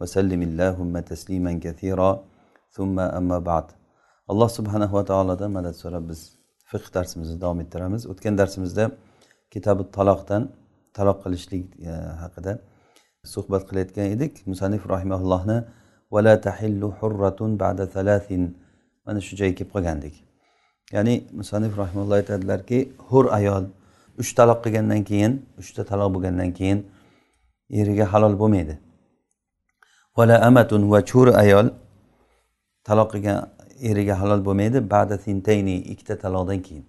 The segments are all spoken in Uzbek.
وسلم اللهم تسليما كثيرا ثم أما بعد alloh subhanahu va taolodan madad so'rab biz fiq darsimizni davom ettiramiz o'tgan darsimizda kitobi taloqdan taloq qilishlik e, haqida suhbat qilayotgan edik musanif rahimaullohni vala tahillu hurratun ba'da thalathin mana shu joyga kelib qolgandik ya'ni musanif rahimalloh aytadilarki hur ayol uch taloq qilgandan keyin uchta taloq bo'lgandan keyin eriga halol bo'lmaydi Vala amatun va cho'ri ayol taloq qilgan eriga halol bo'lmaydi. Ba'da sintayni ikkita taloqdan keyin.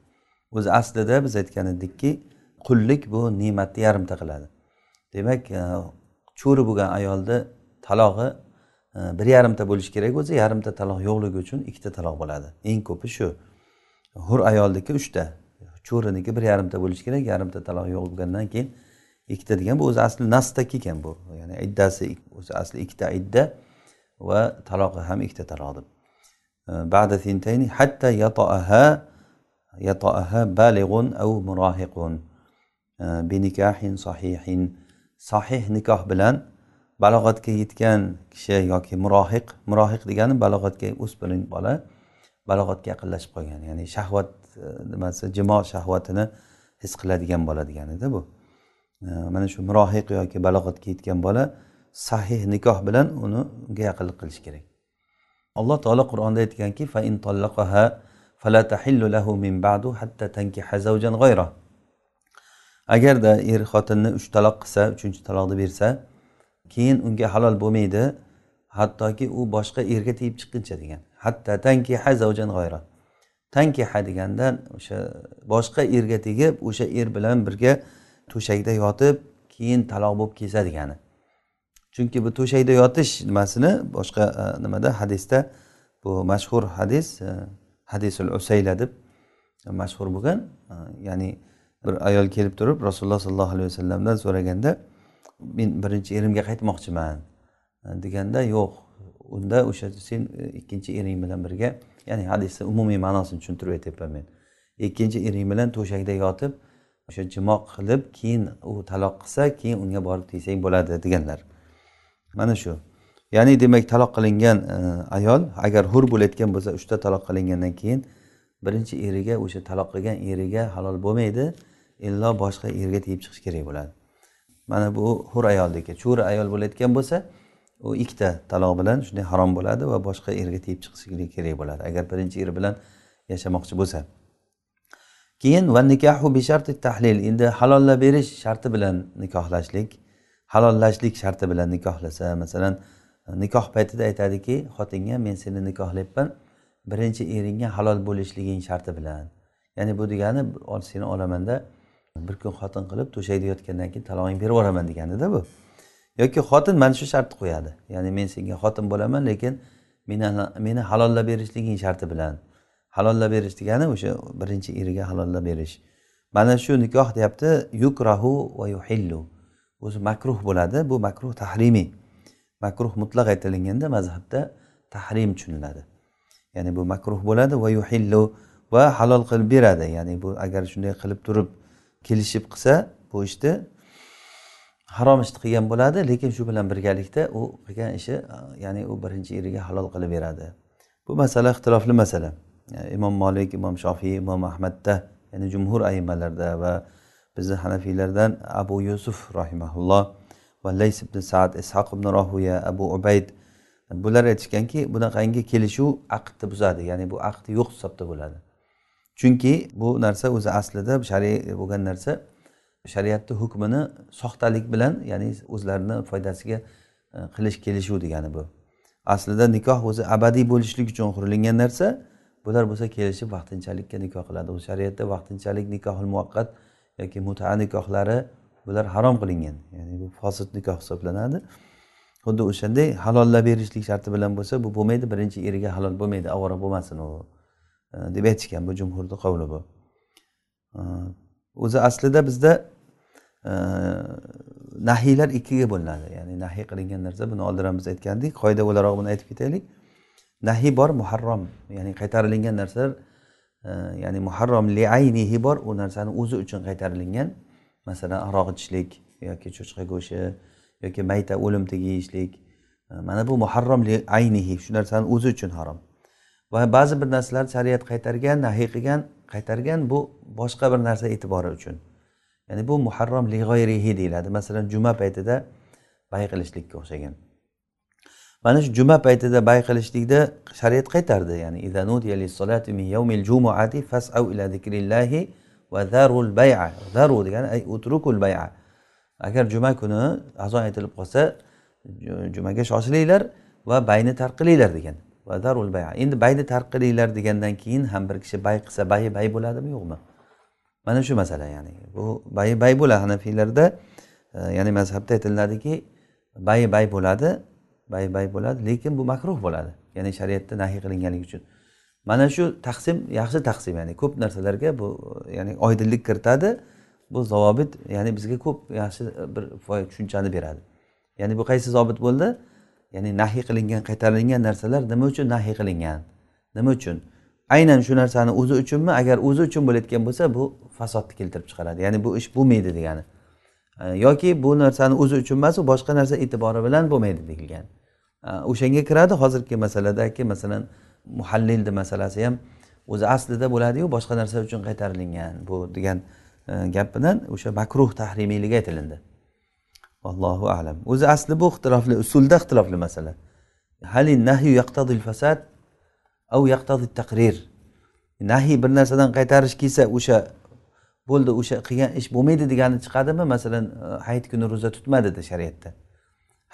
O'zi aslida biz aytgan edikki qullik bu ne'matni yarimta qiladi. Demak e, cho'ri bo'lgan ayolni talog'i e, bir yarimta bo'lishi kerak o'zi yarimta taloq yo'qligi uchun ikkita taloq bo'ladi. Eng ko'pi shu. Hur ayolniki uchta cho'riniki bir yarimta bo'lishi kerak yarimta taloq yo'q bo'lgandan keyin ikkita degan bu o'zi asli nasda kelgan bu ya'ni iddasi o'zi asli ikkita idda va talog'i ham ikkita taloq deb بعد ثنتين حتى يطأها يطأها بالغ أو مراهق بنكاح صحيح صحيح nikoh bilan balog'atga yetgan kishi yoki murohiq murohiq degani balog'atga o'spirin bola balog'atga yaqinlashib qolgan ya'ni shahvat nimasi jimo shahvatini his qiladigan bola deganida bu Mana shu murohiq yoki balog'atga yetgan bola sahih nikoh bilan uni unga yaqinlik qilish kerak. Alloh taolo qur'onda aytganki agarda er xotinni uch taloq qilsa uchinchi taloqni bersa keyin unga halol bo'lmaydi hattoki u boshqa erga tegib chiqquncha degan. Hatta tankiha zavjan g'oyra tankiha deganda o'sha boshqa erga tegib o'sha er bilan birga to'shakda yotib keyin taloq bo'lib kelsa degani chunki bu to'shakda yotish nimasini boshqa e, nimada? Hadisda bu mashhur hadis e, hadisul usayla deb mashhur bo'lgan e, ya'ni bir ayol kelib turib rasululloh sollallohu alayhi vasallamdan so'raganda men birinchi erimga qaytmoqchiman deganda yo'q unda o'sha sen ikkinchi ering bilan birga ya'ni hadisni umumiy ma'nosini tushuntirib aytyapman men. Ikkinchi ering bilan to'shakda yotib o'sha jimoq qilib keyin u taloq qilsa keyin unga borib tegsang bo'ladi deganlar. Mana shu. Ya'ni demak taloq qilingan e, ayol agar hur bo'layotgan bo'lsa uchta taloq qilingandan keyin birinchi eriga o'sha taloq qilgan eriga halol bo'lmaydi illo boshqa erga tegib chiqish kerak bo'ladi. Mana bu hur ayolniki cho'ri ayol bo'layotgan bo'lsa u ikkita taloq bilan shunday harom bo'ladi va boshqa erga tegib chiqishi kerak bo'ladi. Agar birinchi er bilan yashamoqchi bo'lsa. Keyin va nikohu bisharti tahlil endi halollab berish sharti bilan nikohlashlik halollashlik sharti bilan nikohlasa masalan nikoh paytida aytadiki xotinga men seni nikohlayapman birinchi eringga halol bo'lishliging sharti bilan. Ya'ni bu degani seni olamanda bir kun xotin qilib to'shakda yotgandan keyin talog'ingni berib yuboraman deganida bu. Yoki xotin mana shu shartni qo'yadi. Ya'ni men senga xotin bo'laman lekin meni meni halollab berishliging sharti bilan. Halollab berish degani o'sha birinchi eriga halollab berish. Mana shu nikoh deyapti yukrahu va yuhillu. O'zi makruh bo'ladi bu makruh tahrimiy makruh mutlaq aytilganda mazhabda tahrim tushuniladi. Ya'ni bu makruh bo'ladi va yuhillu va halol qilib beradi. Ya'ni bu agar shunday qilib turib kelishib qilsa bu ishni harom ishni qilgan bo'ladi lekin shu bilan birgalikda u qilgan ishi ya'ni u birinchi eriga halol qilib beradi. Bu masala ixtilofli masala. Imom molik imom shofiy imom ahmadda ya'ni jumhur aymalarda va bizni hanafiylardan abu yusuf rahimaulloh va lays ibn saad ishoq ibn rohuya abu ubayd bular aytishganki bunaqangi kelishuv aqdni buzadi ya'ni bu aqd yo'q hisobda bo'ladi. Chunki bu narsa o'zi aslida shariy bo'lgan narsa. Shariatni hukmini soxtalik bilan ya'ni o'zlarini foydasiga e, qilish kelishuv degani bu. Aslida nikoh o'zi abadiy bo'lishlik uchun qurilgan narsa. Bular bo'lsa kelishib vaqtinchalikka nikoh qiladi. Shariatda vaqtinchalik nikohil muvaqqat yoki muta nikohlari bular harom qilingan. Ya'ni bu fosil nikoh hisoblanadi. Xuddi o'shanday halollab berishlik sharti bilan bo'lsa bu bo'lmaydi birinchi eriga halol bo'lmaydi ovora bo'lmasin u e, deb aytishgan bu jumhurni qavli bu. E, o'zi aslida bizda e, nahiylar ikkiga bo'linadi. Ya'ni nahiy qilingan narsa buni oldin ham biz aytgandik qoida o'laroq buni aytib ketaylik. Nahiy bor muharrom ya'ni qaytarilingan narsalar e, ya'ni muharrom liaynihi bor u narsani o'zi uchun qaytarilingan masalan aroq ichishlik yoki cho'chqa go'shti yoki mayta o'limtigi yeyishlik e, mana bu muharrom li aynihi shu narsani o'zi uchun harom. Va ba'zi bir narsalar shariat qaytargan nahiy qilgan qaytargan bu boshqa bir narsa e'tibori uchun. Ya'ni bu muharrom li g'oyrihi deyiladi. Masalan juma paytida bay qilishlikka o'xshagan. Mana shu juma paytida bay qilishlikda shariat qaytardi. Ya'ni ila va zarul bay'a. Zaru degani ay utrukul bay'a. Agar juma kuni azon aytilib qolsa jumaga shoshilinglar va bayni tark qilinglar degan endi bayni tark qilinglar degandan keyin ham bir kishi bay qilsa bayi bay bo'ladimi yo'qmi? Mana shu masala ya'ni. Bu bayi bay bo'ladi hanafiylarda e, ya'ni mazhabda aytiladiki bayi bay bo'ladi. Bay bay bo'ladi. Lekin bu makruh bo'ladi. Ya'ni shariatda nahiy qilinganligi uchun. Mana shu taqsim yaxshi taqsim ya'ni ko'p narsalarga bu ya'ni oydinlik kiritadi. Bu zavobit ya'ni bizga ko'p yaxshi bir tushunchani beradi. Ya'ni bu qaysi zobit bo'ldi? Ya'ni nahiy qilingan qaytarilgan narsalar nima uchun nahiy qilingan? Nima uchun? Aynan shu narsani o'zi uchunmi? Agar o'zi uchun bo'layotgan bo'lsa bu fasodni keltirib chiqaradi. Ya'ni bu ish bo'lmaydi degani. Yoki bu narsani o'zi uchun emas u boshqa narsa e'tibori bilan bo'lmaydi deyilgan. O'shanga kiradi. Hozirgi masaladagi masalan muhallilni masalasi ham o'zi aslida bo'ladiyu boshqa narsa uchun qaytarilingan bu degan e, gap bilan o'sha makruh tahrimiyligi aytilindi. Allohu alam. O'zi asli bu ixtilofli usulda ixtilofli masala. Hali nahyu yaqtadil fasad au yaqtadi taqrir nahiy bir narsadan qaytarish kelsa o'sha bo'ldi o'sha qilgan ish bo'lmaydi degani chiqadimi? Masalan e, hayit kuni ro'za tutma dedi shariatda.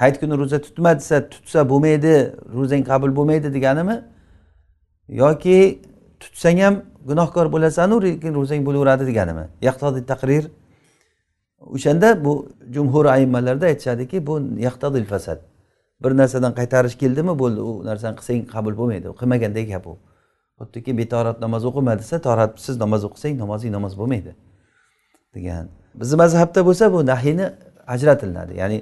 Hayit kuni ro'za tutma desa tutsa bo'lmaydi ro'zang qabul bo'lmaydi deganimi? Yoki tutsang ham gunohkor bo'lasanu lekin ro'zang bo'laveradi deganimi? Yaqtodi taqrir. O'shanda bu jumhur ayimmalarda aytishadiki bu yaqtodil fasad. Bir narsadan qaytarish keldimi bo'ldi u narsani qilsang qabul bo'lmaydi qilmagandek gap u. Xuddiki betorat namoz o'qima desa toratsiz namoz o'qisang namozing namoz bo'lmaydi degan. Bizni mazhabda bo'lsa bu nahiyni ajratilinadi ya'ni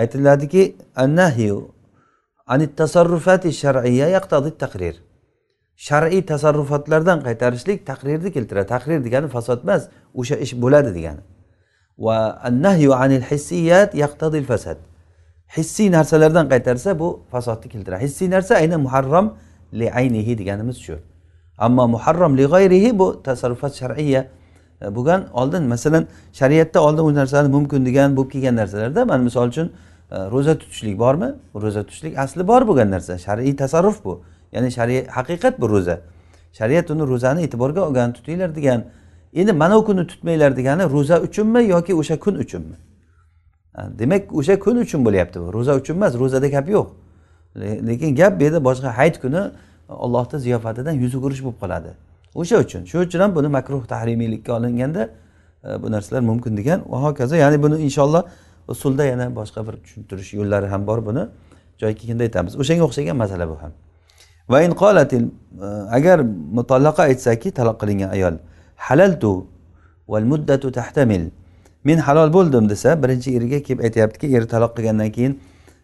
aytiladiki annahyu anit tasarrufati yaqtadi taqrir. Shar'iy tasarrufotlardan qaytarishlik taqrirni keltiradi. Taqrir degani fasod emas o'sha ish bo'ladi degani. Va annahyu anil hissiyat yaqtadil fasad hissiy narsalardan qaytarsa bu fasodni keltiradi. Hissiy narsa aynan muharram li aynihi deganimiz shu. Ammo muharram li g'ayrihi bu tasarrufat shar'iya bo'lgan oldin masalan shariatda oldin u narsani mumkin degan bo'lib kelgan narsalarda mana misol uchun ro'za tutishlik bormi? Ro'za tutishlik asli bor bo'lgan narsa. Shar'iy tasarruf bu. Ya'ni shariat haqiqat bu ro'za. Shariat uni ro'zani e'tiborga olgan tutinglar degan. Endi mana u kunni tutmanglar degani ro'za uchunmi yoki o'sha kun uchunmi? Demak o'sha kun uchun bo'lyapti bu. Ro'za uchun emas ro'zada gap yo'q. Lekin gap bu yerda boshqa hayit kuni ollohni ziyofatidan yuz o'girish bo'lib qoladi. O'sha uchun shuning uchun ham buni makruh tahrimiylikka olinganda e, bu narsalar mumkin degan va hokazo. Ya'ni buni inshaalloh usulda yana boshqa bir tushuntirish yo'llari ham bor buni. Joyi kelganda aytamiz. O'shanga o'xshagan masala bu ham. Va in qolatil e, agar mutallaqa aytsaki taloq qilingan ayol halaltu val muddatu tahtamil. Men halol bo'ldim desa birinchi eriga kelib aytyaptiki eri taloq qilgandan keyin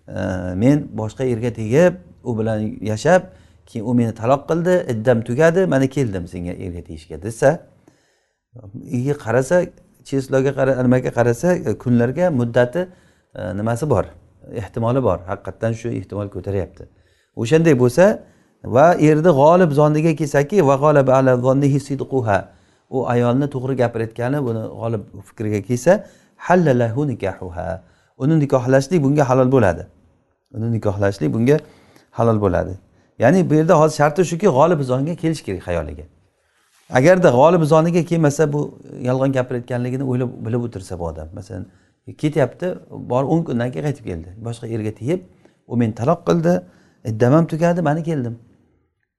e, men boshqa erga tegib u bilan yashab keyin u meni taloq qildi iddam tugadi mana keldim senga erga tegishga desa uyga qarasa chesloga nimaga qarasa e, kunlarga muddati e, nimasi bor? Ehtimoli bor. Haqiqatdan shu ehtimol ko'taryapti. O'shanday bo'lsa va erni g'olib zondiga kelsaki u ayolni to'g'ri gapirayotgani buni g'olib fikriga kelsa hallalahu nikahuha. Uni nikohlashlik bunga halol bo'ladi. Uni nikohlashlik bunga halol bo'ladi. Ya'ni bu yerda hozir sharti shuki g'olib zonga kelish kerak xayoliga. Agarda g'olib zoniga kelmasa bu yolg'on gapirayotganligini o'ylab bilib o'tirsa bu odam. Masalan ketyapti borib o'n kundan keyin qaytib keldi. Boshqa erga tegib u meni taloq qildi iddam ham tugadi mana keldim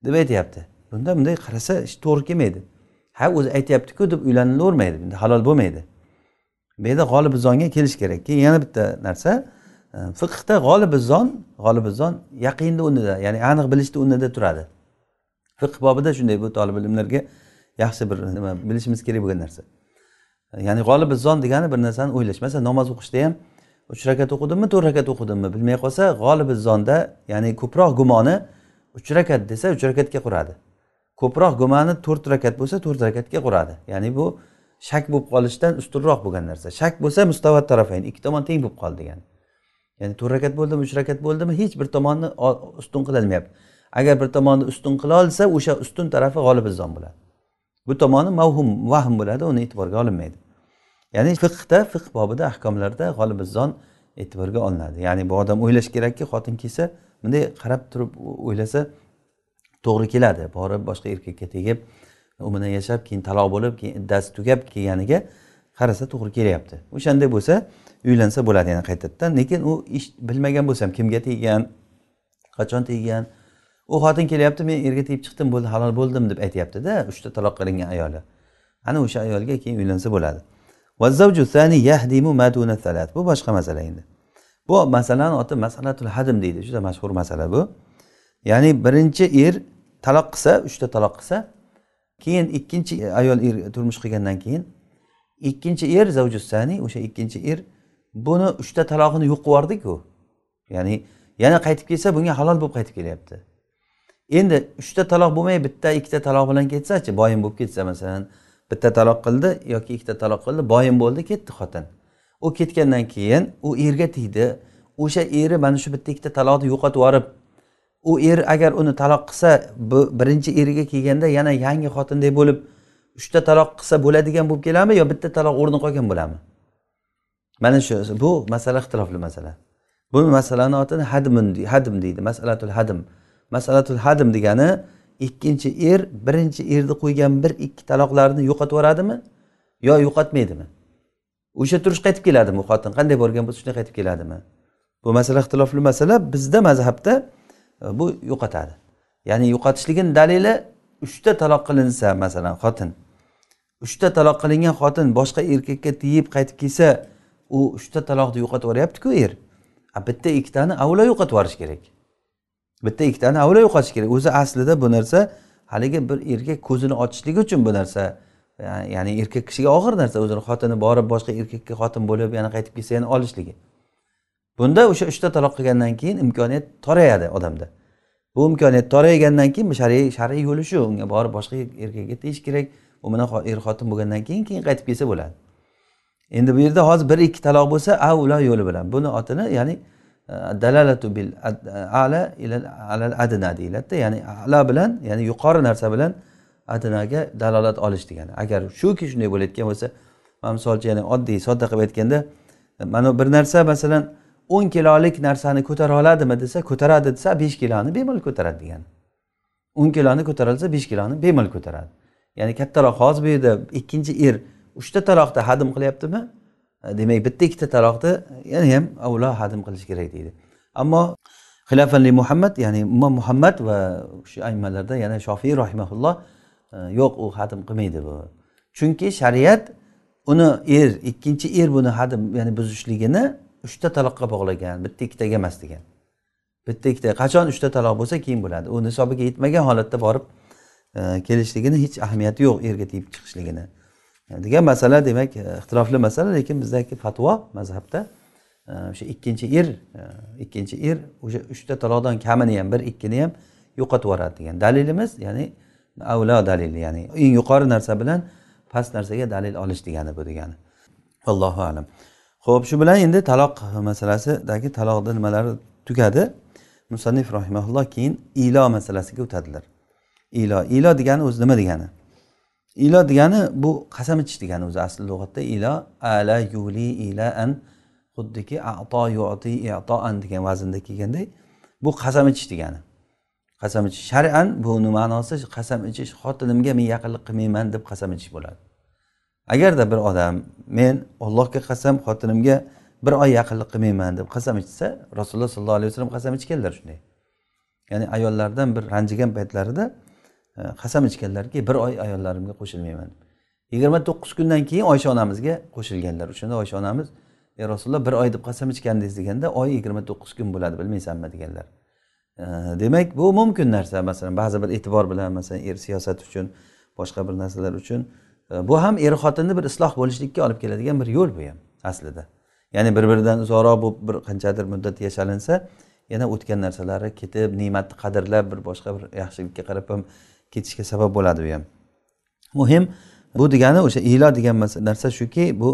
deb aytyapti. Bunda bunday qarasa ish to'g'ri kelmaydi. Ha o'zi aytyaptiku deb uylanilavermaydi bunda halol bo'lmaydi. Bu yerda g'olibizonga kelish kerak. Keyin yana bitta narsa e, fiqhda g'olibizon g'olibizon yaqinni o'rnida ya'ni aniq bilishni o'rnida turadi. Fiqh bobida shunday bu tolib ilmlarga yaxshi bir nima bilishimiz kerak bo'lgan narsa. Ya'ni g'olibizon degani bir narsani o'ylash masalan namoz o'qishda ham uch rakat o'qidimmi to'rt rakat o'qidimmi bilmay qolsa g'olibizonda ya'ni ko'proq gumoni uch rakat desa uch rakatga quradi. Ko'proq gumoni to'rt rakat bo'lsa to'rt rakatga quradi. Ya'ni bu shak bo'lib qolishdan ustunroq bo'lgan narsa. Shak bo'lsa mustavat tarafayn ikki tomon teng bo'lib qoldi degani. Ya'ni to'rt rakat bo'ldimi uch rakat bo'ldimi hech bir tomonni ustun qilolmayapti. Agar bir tomonni ustun qila olsa o'sha ustun tarafi g'olibizon bo'ladi. Bu tomoni mavhum vahm bo'ladi uni e'tiborga olinmaydi. Ya'ni fiqda fiq bobida ahkomlarda g'olibizzon e'tiborga olinadi. Ya'ni bu odam o'ylashi kerakki xotin kelsa bunday qarab turib o'ylasa to'g'ri keladi. Borib boshqa erkakka tegib u bilan yashab keyin taloq bo'lib keyin iddasi tugab kelganiga qarasa to'g'ri kelyapti. O'shanday bo'lsa uylansa bo'ladi yana qaytadan. Lekin u ish bilmagan bo'lsa ham kimga teggan qachon teggan u xotin kelyapti men erga tegib chiqdim bo'ldi halol bo'ldim deb aytyaptida uchta taloq qilingan ayoli. Ana o'sha ayolga keyin uylansa bo'ladi. Bu boshqa masala endi. Bu masalani oti masalatul hadim deydi juda mashhur masala bu. Ya'ni birinchi er taloq qilsa uchta taloq qilsa keyin ikkinchi ayol er turmush qilgandan keyin ikkinchi er zavjusani o'sha ikkinchi er buni uchta talog'ini yo'q qilib yubordiku. Ya'ni yana qaytib kelsa bunga halol bo'lib qaytib kelyapti. Endi uchta taloq bo'lmay bitta ikkita taloq bilan ketsachi boyim bo'lib ketsa masalan bitta taloq qildi yoki ikkita taloq qildi boyim bo'ldi ketdi xotin. U ketgandan keyin u erga tegdi. O'sha eri mana shu bitta ikkita taloqni yo'qotib yuborib u er agar uni taloq qilsa bu birinchi eriga kelganda yana yangi xotinday bo'lib uchta taloq qilsa bo'ladigan bo'lib keladimi yo bitta taloq o'rni qolgan bo'ladimi? Mana shu bu masala ixtilofli masala. Bu masalani otini hadmun hadm deydi masalatul hadm. Masalatul hadm degani ikkinchi er birinchi erni qo'ygan bir ikki taloqlarni yo'qotib yuboradimi yo yo'qotmaydimi? O'sha turish qaytib keladimi u xotin? Qanday borgan bo'lsa shunday qaytib keladimi? Bu masala ixtilofli masala. Bizda mazhabda e, bu yo'qotadi. Ya'ni yo'qotishligini dalili uchta taloq qilinsa masalan xotin. Uchta taloq qilingan xotin boshqa erkakka tegib qaytib kelsa u uchta taloqni yo'qotib yuboryaptiku er. Bitta ikkitani avvalo yo'qotib yuborish kerak. Bitta ikkitani avvalo yo'qotish kerak. O'zi aslida bu narsa haligi bir erkak ko'zini ochishligi uchun bu narsa. Ya'ni erkak kishiga og'ir narsa. O'zini xotini borib boshqa erkakka xotin bo'lib yana qaytib kelsa yana olishligi. Bunda o'sha uchta taloq qilgandan keyin imkoniyat torayadi odamda. Bu imkoniyat toraygandan keyin shar'iy shar'iy yo'li shu. Unga borib boshqa erkakka tegish kerak. U bilan er xotin bo'lgandan keyin keyin qaytib kelsa bo'ladi. Endi bu yerda hozir bir ikki taloq bo'lsa avlo yo'li bilan. Buni otini ya'ni dalalatu bil ala ila alal adna deyiladida ya'ni ala bilan ya'ni yuqori narsa bilan adnaga dalolat olish degani. Agar shuki shunday bo'layotgan bo'lsa man misol uchun oddiy sodda qilib aytganda mana bir narsa masalan o'n kilolik narsani ko'tara oladimi desa ko'taradi desa besh kiloni bemalol ko'taradi degani. o'n kiloni ko'tara olsa besh kiloni bemalol ko'taradi. Ya'ni kattaroq hozir bu yerda ikkinchi er uchta taloqda hadim qilyaptimi? Э, demak bitta ikkita taloqni yana ham avvalo hadim qilish kerak deydi. Ammo xilafanli muhammad ya'ni imom muhammad va shu aymalarda yana shofiy rahimaulloh e, yo'q u hadim qilmaydi bu. Chunki shariat uni er ikkinchi er buni hadim ya'ni buzishligini uchta taloqqa bog'lagan bitta ikkitaga emas degan. Bitta ikkita qachon uchta taloq bo'lsa keyin bo'ladi. U nisobiga yetmagan holatda borib e, kelishligini hech ahamiyati yo'q erga tegib chiqishligini. Degan masala demak e, ixtilofli masala lekin bizdagi fatvo mazhabda e, o'sha ikkinchi er ikkinchi er o'sha uchta taloqdan kamini ham bir ikkini ham yo'qotib yuboradi degan dalilimiz ya'ni avlo dalil ya'ni eng yuqori narsa bilan past narsaga dalil olish degani bu degani. Allohu alam. Ho'p shu bilan endi taloq masalasidagi taloqni nimalari tugadi? Musannif rahimaulloh keyin ilo masalasiga o'tadilar. Ilo ilo degani o'zi nima degani? Ilo degani bu qasam ichish degani o'zi asli lug'atda ilo ala yuli ila an xuddiki ato yuti itoan degan vaznda kelganday bu qasam ichish degani. Qasam ichish shar'an buni ma'nosi qasam ichish xotinimga men yaqinlik qilmayman deb qasam ichish bo'ladi. Agarda bir odam men ollohga qasam xotinimga bir oy yaqinlik qilmayman deb qasam ichsa rasululloh sollallohu alayhi vasallam qasam ichganlar shunday. Ya'ni ayollardan bir ranjigan paytlarida Э, qasam ichganlarki bir oy ayollarimga qo'shilmayman. Yigirma to'qqiz kundan keyin oysha onamizga qo'shilganlar o'shanda oysha onamiz ey rasululloh bir oy deb qasam ichgandingiz deganda oy yigirma to'qqiz kun bo'ladi bilmaysanmi deganlar. Э, demak bu mumkin narsa masalan ba'zi bir e'tibor bilan masalan er siyosat uchun boshqa bir narsalar uchun. Э, bu ham er xotinni bir isloh bo'lishlikka olib keladigan bir yo'l bu ham aslida. Ya'ni bir biridan uzoqroq bo'lib bir qanchadir muddat yashalinsa yana o'tgan narsalari ketib ne'matni qadrlab bir boshqa bir yaxshilikka qarab ham ketishga sabab bo'ladi u ham. Muhim bu degani o'sha ilo degan narsa shuki bu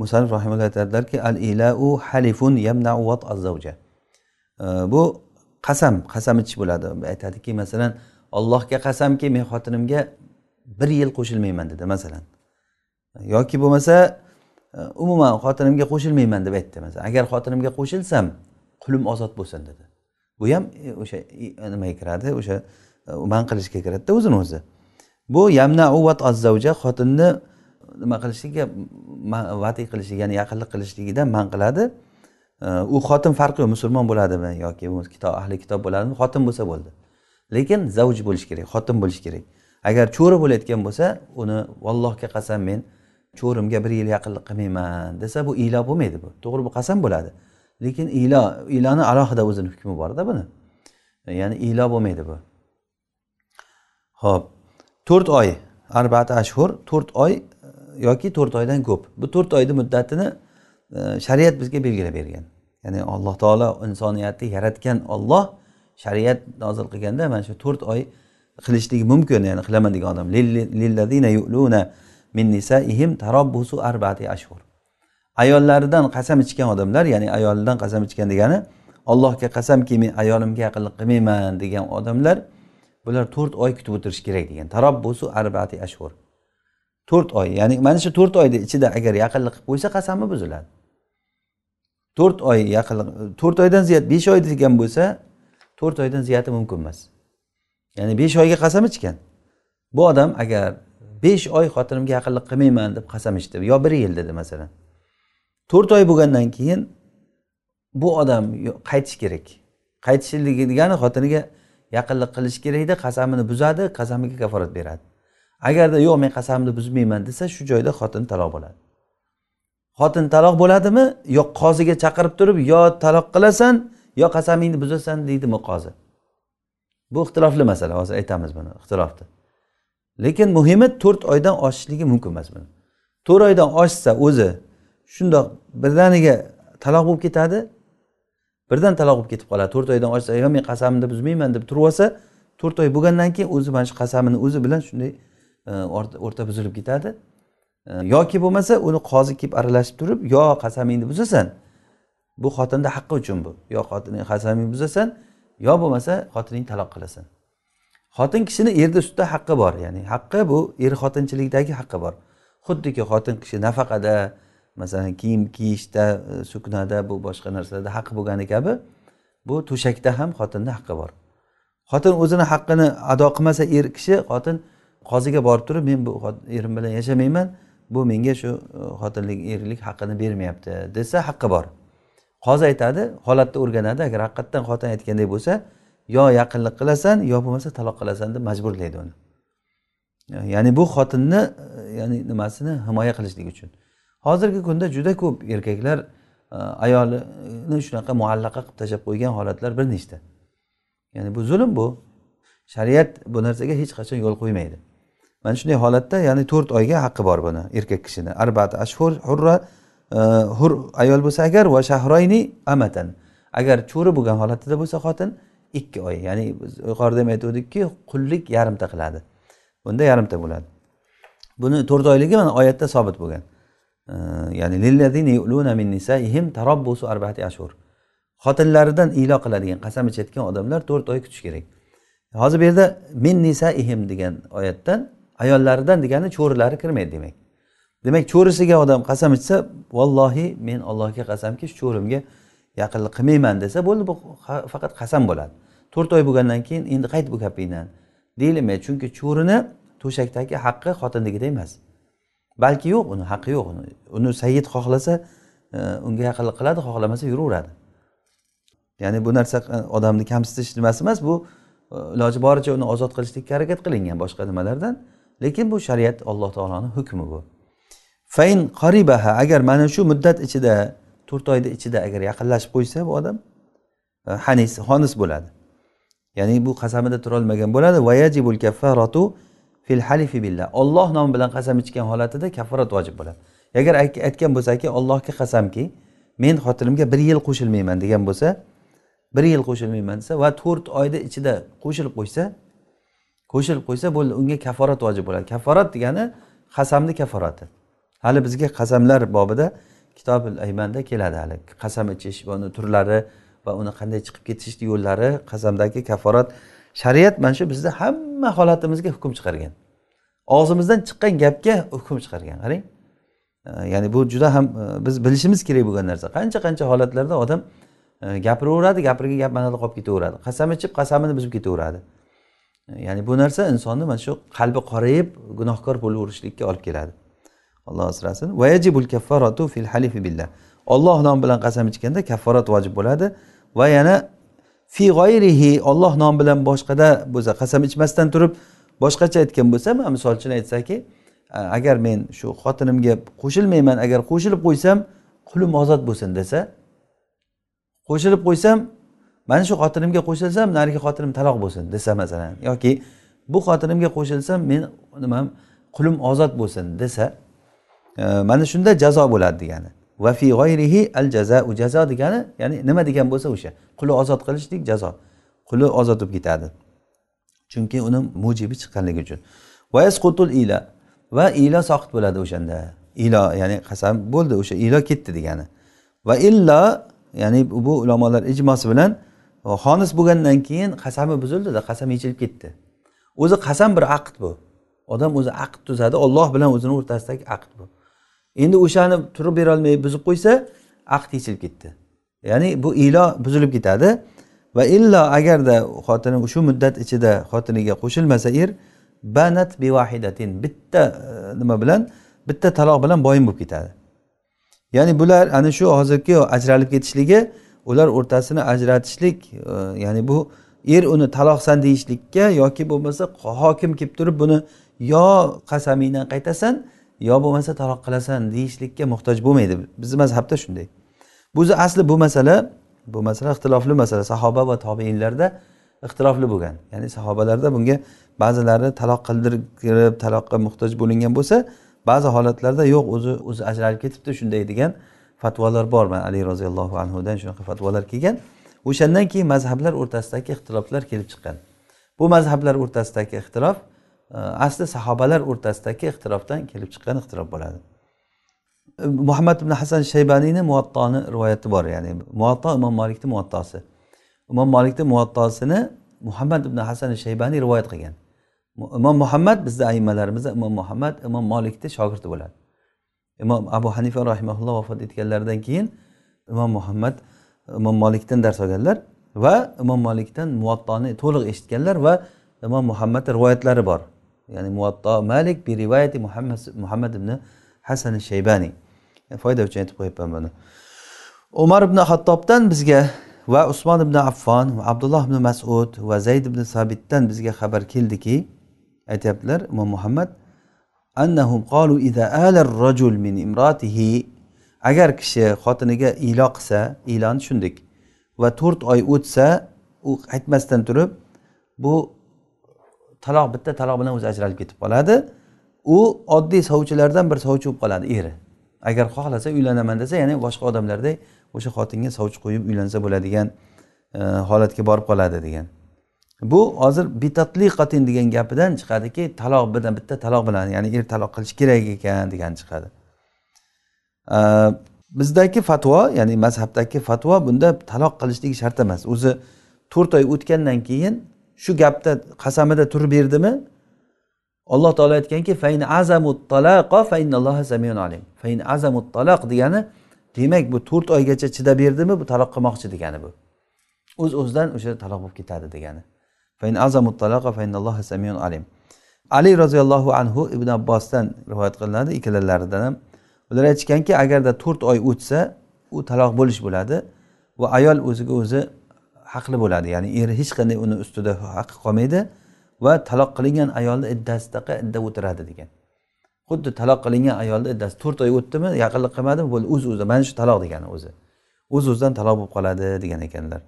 musanif rahimulloh aytadilarki al ilau halifun yamnau vat azzavja bu qasam qasam ichish bo'ladi. Aytadiki masalan allohga qasamki men xotinimga bir yil qo'shilmayman dedi masalan. Yoki bo'lmasa e, umuman xotinimga qo'shilmayman deb aytdi masalan. Agar xotinimga qo'shilsam qulim ozod bo'lsin dedi. Bu ham e, o'sha nimaga kiradi? O'sha man qilishga kiradida o'zini o'zi. Bu yamna uvat azzavja xotinni nima qilishligiga vati qilishlik ya'ni yaqinlik qilishligidan man qiladi. U xotin farqi yo'q musulmon bo'ladimi yoki kitob ahli kitob bo'ladimi? Xotin bo'lsa bo'ldi. Lekin zavj bo'lishi kerak xotin bo'lishi kerak. Agar cho'ri bo'layotgan bo'lsa uni vallohga qasam men cho'rimga bir yil yaqinlik qilmayman desa bu ilo bo'lmaydi bu. To'g'ri bu qasam bo'ladi. Lekin ilo iloni alohida o'zini hukmi borda buni. Ya'ni ilo bo'lmaydi bu. Ho'p to'rt oy arbat ashhur to'rt oy e, yoki to'rt oydan ko'p. Bu to'rt oyni muddatini e, shariat bizga belgilab bergan. Ya'ni alloh taolo insoniyatni yaratgan olloh shariat nozil qilganda mana shu to'rt oy qilishligi mumkin. Ya'ni qilaman degan odam lillazina yu'luna min nisaihim tarabbusu arba'ati ashhur. Ayollaridan qasam ichgan odamlar ya'ni ayolidan qasam ichgan degani allohga qasamki men ayolimga yaqinlik qilmayman degan odamlar bular to'rt oy kutib o'tirish kerak degan. Tarabbusu arbati ashhur. To'rt oy ya'ni mana shu to'rt oyni ichida agar yaqinlik qilib qo'ysa qasami buziladi? To'rt oy yaqinlik to'rt oydan ziyod besh oy degan bo'lsa to'rt oydan ziyodi mumkin emas. Ya'ni besh oyga qasam ichgan. Bu odam agar besh oy xotinimga yaqinlik qilmayman deb qasam ichdi yo bir yil dedi masalan. To'rt oy bo'lgandan keyin bu odam qaytish kerak. Qaytishligi degani xotiniga yaqinlik qilish kerak edi qasamini buzadi qasamiga kaforat beradi. Agarda yo'q men qasamni buzmayman desa shu joyda xotin taloq bo'ladi. Xotin taloq bo'ladimi? Yo qoziga chaqirib turib yo taloq qilasan yo qasamingni buzasan deydimi qozi bu ixtilofli masala hozir aytamiz buni ixtilofni lekin muhimi to'rt oydan oshishligi mumkin emas buni. To'rt oydan oshsa o'zi shundoq birdaniga taloq bo'lib ketadi birdan taloq bo'lib ketib qoladi. To'rt oydan oshsa yo men qasamimni buzmayman deb turib olsa to'rt oy bo'lgandan keyin o'zi mana shu qasamini o'zi bilan shunday e, o'rta buzilib ketadi. E, yoki bo'lmasa uni qozi kelib aralashib turib yo qasamingni buzasan bu xotinni haqqi uchun bu. Yo xotining qasamingni buzasan yo bo'lmasa xotining taloq qilasan. Xotin kishini erni ustida haqqi bor. Ya'ni haqqi bu er xotinchilikdagi haqqi bor. Xuddiki xotin kishi nafaqada masalan kiyim kiyishda e, suknada bu boshqa narsalarda haqqi bo'lgani kabi bu to'shakda ham xotinni haqqi bor. Xotin o'zini haqqini ado qilmasa er kishi xotin qoziga borib turib men bu erim bilan yashamayman bu menga shu e, xotinlik erlik haqqini bermayapti desa haqqi bor. Qozi aytadi holatni o'rganadi agar haqiqatdan xotin aytganday bo'lsa yo yaqinlik qilasan yo bo'lmasa taloq qilasan deb majburlaydi uni. Ya'ni bu xotinni e, ya'ni nimasini himoya qilishlik uchun. Hozirgi kunda juda ko'p erkaklar e, ayolini shunaqa muallaqa qilib tashlab qo'ygan holatlar bir nechta. Ya'ni bu zulm bu. Shariat bu narsaga hech qachon yo'l qo'ymaydi. Mana shunday holatda ya'ni to'rt oyga haqqi bor buni erkak kishini. Arbat ashhur hurra e, hur ayol bo'lsa agar va shahroyni amatan. Agar cho'ri bo'lgan holatida bo'lsa xotin ikki oy. Ya'ni biz yuqorida ham aytgandikki qullik yarimta qiladi. Bunda yarimta bo'ladi. Buni to'rt oyligi mana oyatda sobit bo'lgan. Ya'ni lillazina yu'luna min nisaihim tarabbusu arba'ati ashur xotinlaridan ilo qiladigan qasam ichayotgan odamlar to'rt oy kutish kerak. Hozir bu yerda min nisaihim degan oyatdan ayollaridan degani cho'rilari kirmaydi demak. Demak cho'risiga odam qasam ichsa vallohi men allohga qasamki shu cho'rimga yaqinlik qilmayman desa bo'ldi bu faqat qasam bo'ladi. To'rt oy bo'lgandan keyin endi qayt bu gapingdan deyilmaydi chunki cho'rini to'shakdagi haqqi xotinnikida emas. Balki yo'q uni haqqi yo'q. Uni uni sayyid xohlasa e, unga yaqinlik qiladi xohlamasa yuraveradi. Ya'ni bu narsa e, odamni kamsitish nimasi emas bu e, iloji boricha uni ozod qilishlikka harakat qilingan boshqa nimalardan. Lekin bu shariat alloh taoloni hukmi bu. Fain qoribaha agar mana shu muddat ichida to'rt oyni ichida agar yaqinlashib qo'ysa bu odam hanis xonis bo'ladi. Ya'ni bu qasamida turolmagan bo'ladi. Vayajibul kaffaratu fil halifi billah. Olloh nomi bilan qasam ichgan holatida kafforat vojib bo'ladi. Agar aytgan bo'lsaki allohga qasamki men xotinimga bir yil qo'shilmayman degan bo'lsa bir yil qo'shilmayman desa va to'rt oyni ichida qo'shilib qo'ysa qo'shilib qo'ysa bo'ldi unga kafforat vojib bo'ladi. Kafforat degani qasamni kafforati hali bizga qasamlar bobida kitobil aymanda keladi hali. Qasam ichish va uni turlari va uni qanday chiqib ketish yo'llari qasamdagi kafforat shariat mana shu bizni hamma holatimizga hukm chiqargan. Og'zimizdan chiqqan gapga hukm chiqargan qarang. Ya'ni bu juda ham e, biz bilishimiz kerak bo'lgan narsa. Qancha qancha holatlarda odam e, gapiraveradi gapirgan gap manada qolib ketaveradi. Qasam ichib qasamini buzib ketaveradi. Ya'ni bu narsa insonni mana shu qalbi qorayib gunohkor bo'laverishlikka olib keladi. Alloh asrasin. Vayajibul kaffaratu fil halifi billah. Olloh nomi bilan qasam ichganda kafforat vojib bo'ladi. Va yana fi g'oyrihi olloh nomi bilan boshqada bo'lsa qasam ichmasdan turib boshqacha aytgan bo'lsa misol uchun aytsaki agar men shu xotinimga qo'shilmayman agar qo'shilib qo'ysam qulim ozod bo'lsin desa qo'shilib qo'ysam mana shu xotinimga qo'shilsam narigi xotinim taloq bo'lsin desa masalan yoki bu xotinimga qo'shilsam men nimam qulim ozod bo'lsin desa e, mana shunda jazo bo'ladi degani. Va fi g'oyrihi al jazau jazo degani ya'ni nima degan bo'lsa o'sha quli ozod qilishlik jazo quli ozod bo'lib ketadi. Chunki uni mujibi chiqqanligi uchun. Va ila. Va ilo soqit bo'ladi o'shanda. Ilo ya'ni qasam bo'ldi o'sha ilo ketdi degani. Va illo ya'ni bu ulamolar ijmosi bilan xonis bo'lgandan keyin qasami buzildida qasam yechilib ketdi. O'zi qasam bir aqd bu. Odam o'zi aqd tuzadi olloh bilan o'zini o'rtasidagi aqd bu. Endi o'shani turib berolmay buzib qo'ysa aqd yechilib ketdi. Ya'ni bu ilo buzilib ketadi. Va illo agarda xotini shu muddat ichida xotiniga qo'shilmasa er banat bivahidatin bitta e, nima bilan bitta taloq bilan boyin bo'lib ketadi. Ya'ni bular ana shu hozirgi ajralib ketishligi ular o'rtasini ajratishlik e, ya'ni bu er uni taloqsan deyishlikka yoki bo'lmasa hokim kelib turib buni yo qasamingdan qaytasan yo bo'lmasa taloq qilasan deyishlikka muhtoj bo'lmaydi. Bizni mazhabda shunday. Bu asli bu masala bu masala ixtilofli masala. Sahoba va tobeinlarda ixtilofli bo'lgan. Ya'ni sahobalarda bunga ba'zilari taloq qildirib taloqqa muhtoj bo'lingan bo'lsa ba'zi holatlarda yo'q o'zi o'zi ajralib ketibdi shunday degan fatvolar bor. Mana ali roziyallohu anhudan shunaqa fatvolar kelgan. O'shandan keyin mazhablar o'rtasidagi ixtiloflar kelib chiqqan. Bu mazhablar o'rtasidagi ixtilof e, asli sahobalar o'rtasidagi ixtilofdan kelib chiqqan ixtilof bo'ladi. Muhammad ibn hasan shaybaniyni muvattoni rivoyati bor ya'ni. Muvatto imom molikni muvattosi imom molikni muvattosini muhammad ibn hasan shaybaniy rivoyat qilgan imom muhammad bizni aimalarimizda imom muhammad imom molikni shogirdi bo'ladi imom abu hanifa rahimaulloh vafot etganlaridan keyin imom muhammad imom molikdan dars olganlar va imom molikdan muvattoni to'liq eshitganlar va imom muhammadni rivoyatlari bor. Ya'ni muvatto malik bi rivoyati muhammad muhammad ibn hasan shaybaniy foyda uchun aytib qo'yapman buni. Umar ibn hattobdan bizga va usmon ibn affon va abdulloh ibn masud va zayd ibn sabitdan bizga xabar keldiki aytyaptilar imom muhammad annahum qalu ida ala rajul min imratihi. Agar kishi xotiniga ilo qilsa ilon tushundik va to'rt oy o'tsa u aytmasdan turib bu taloq bitta taloq bilan o'zi ajralib ketib qoladi. U oddiy sovchilardan bir sovchi bo'lib qoladi eri. Agar xohlasa uylanaman desa ya'ni boshqa odamlardek o'sha xotinga sovchi qo'yib uylansa bo'ladigan e, holatga borib qoladi degan. Bu hozir bitatliqatin degan gapidan chiqadiki taloq bilan bitta taloq bilan ya'ni er taloq qilish kerak ekan degan chiqadi. E, bizdagi fatvo ya'ni mazhabdagi fatvo bunda taloq qilishlik shart emas. O'zi to'rt oy o'tgandan keyin shu gapda qasamida turib berdimi alloh taolo aytganki fain azamut talaqa fa innalloha alim. Fain azamut talaq degani demak bu to'rt oygacha chidab berdimi bu taloq qilmoqchi degani bu. O'z uz o'zidan o'sha taloq bo'lib ketadi degani. Alim. Ali roziyallohu anhu ibn abbosdan rivoyat qilinadi ikkalalaridan ham. Ular aytishganki agarda to'rt oy o'tsa u taloq bo'lish bo'ladi va ayol o'ziga o'zi haqli bo'ladi ya'ni eri hech qanday uni ustida haqqi qolmaydi. Va taloq qilingan ayolni iddasidaqa idda o'tiradi degan. Xuddi taloq qilingan ayolni iddasi to'rt oy o'tdimi yaqinlik qilmadimi bo'ldi o'z o'zidan mana shu taloq degani o'zi. O'z o'zidan taloq bo'lib qoladi degan ekanlar.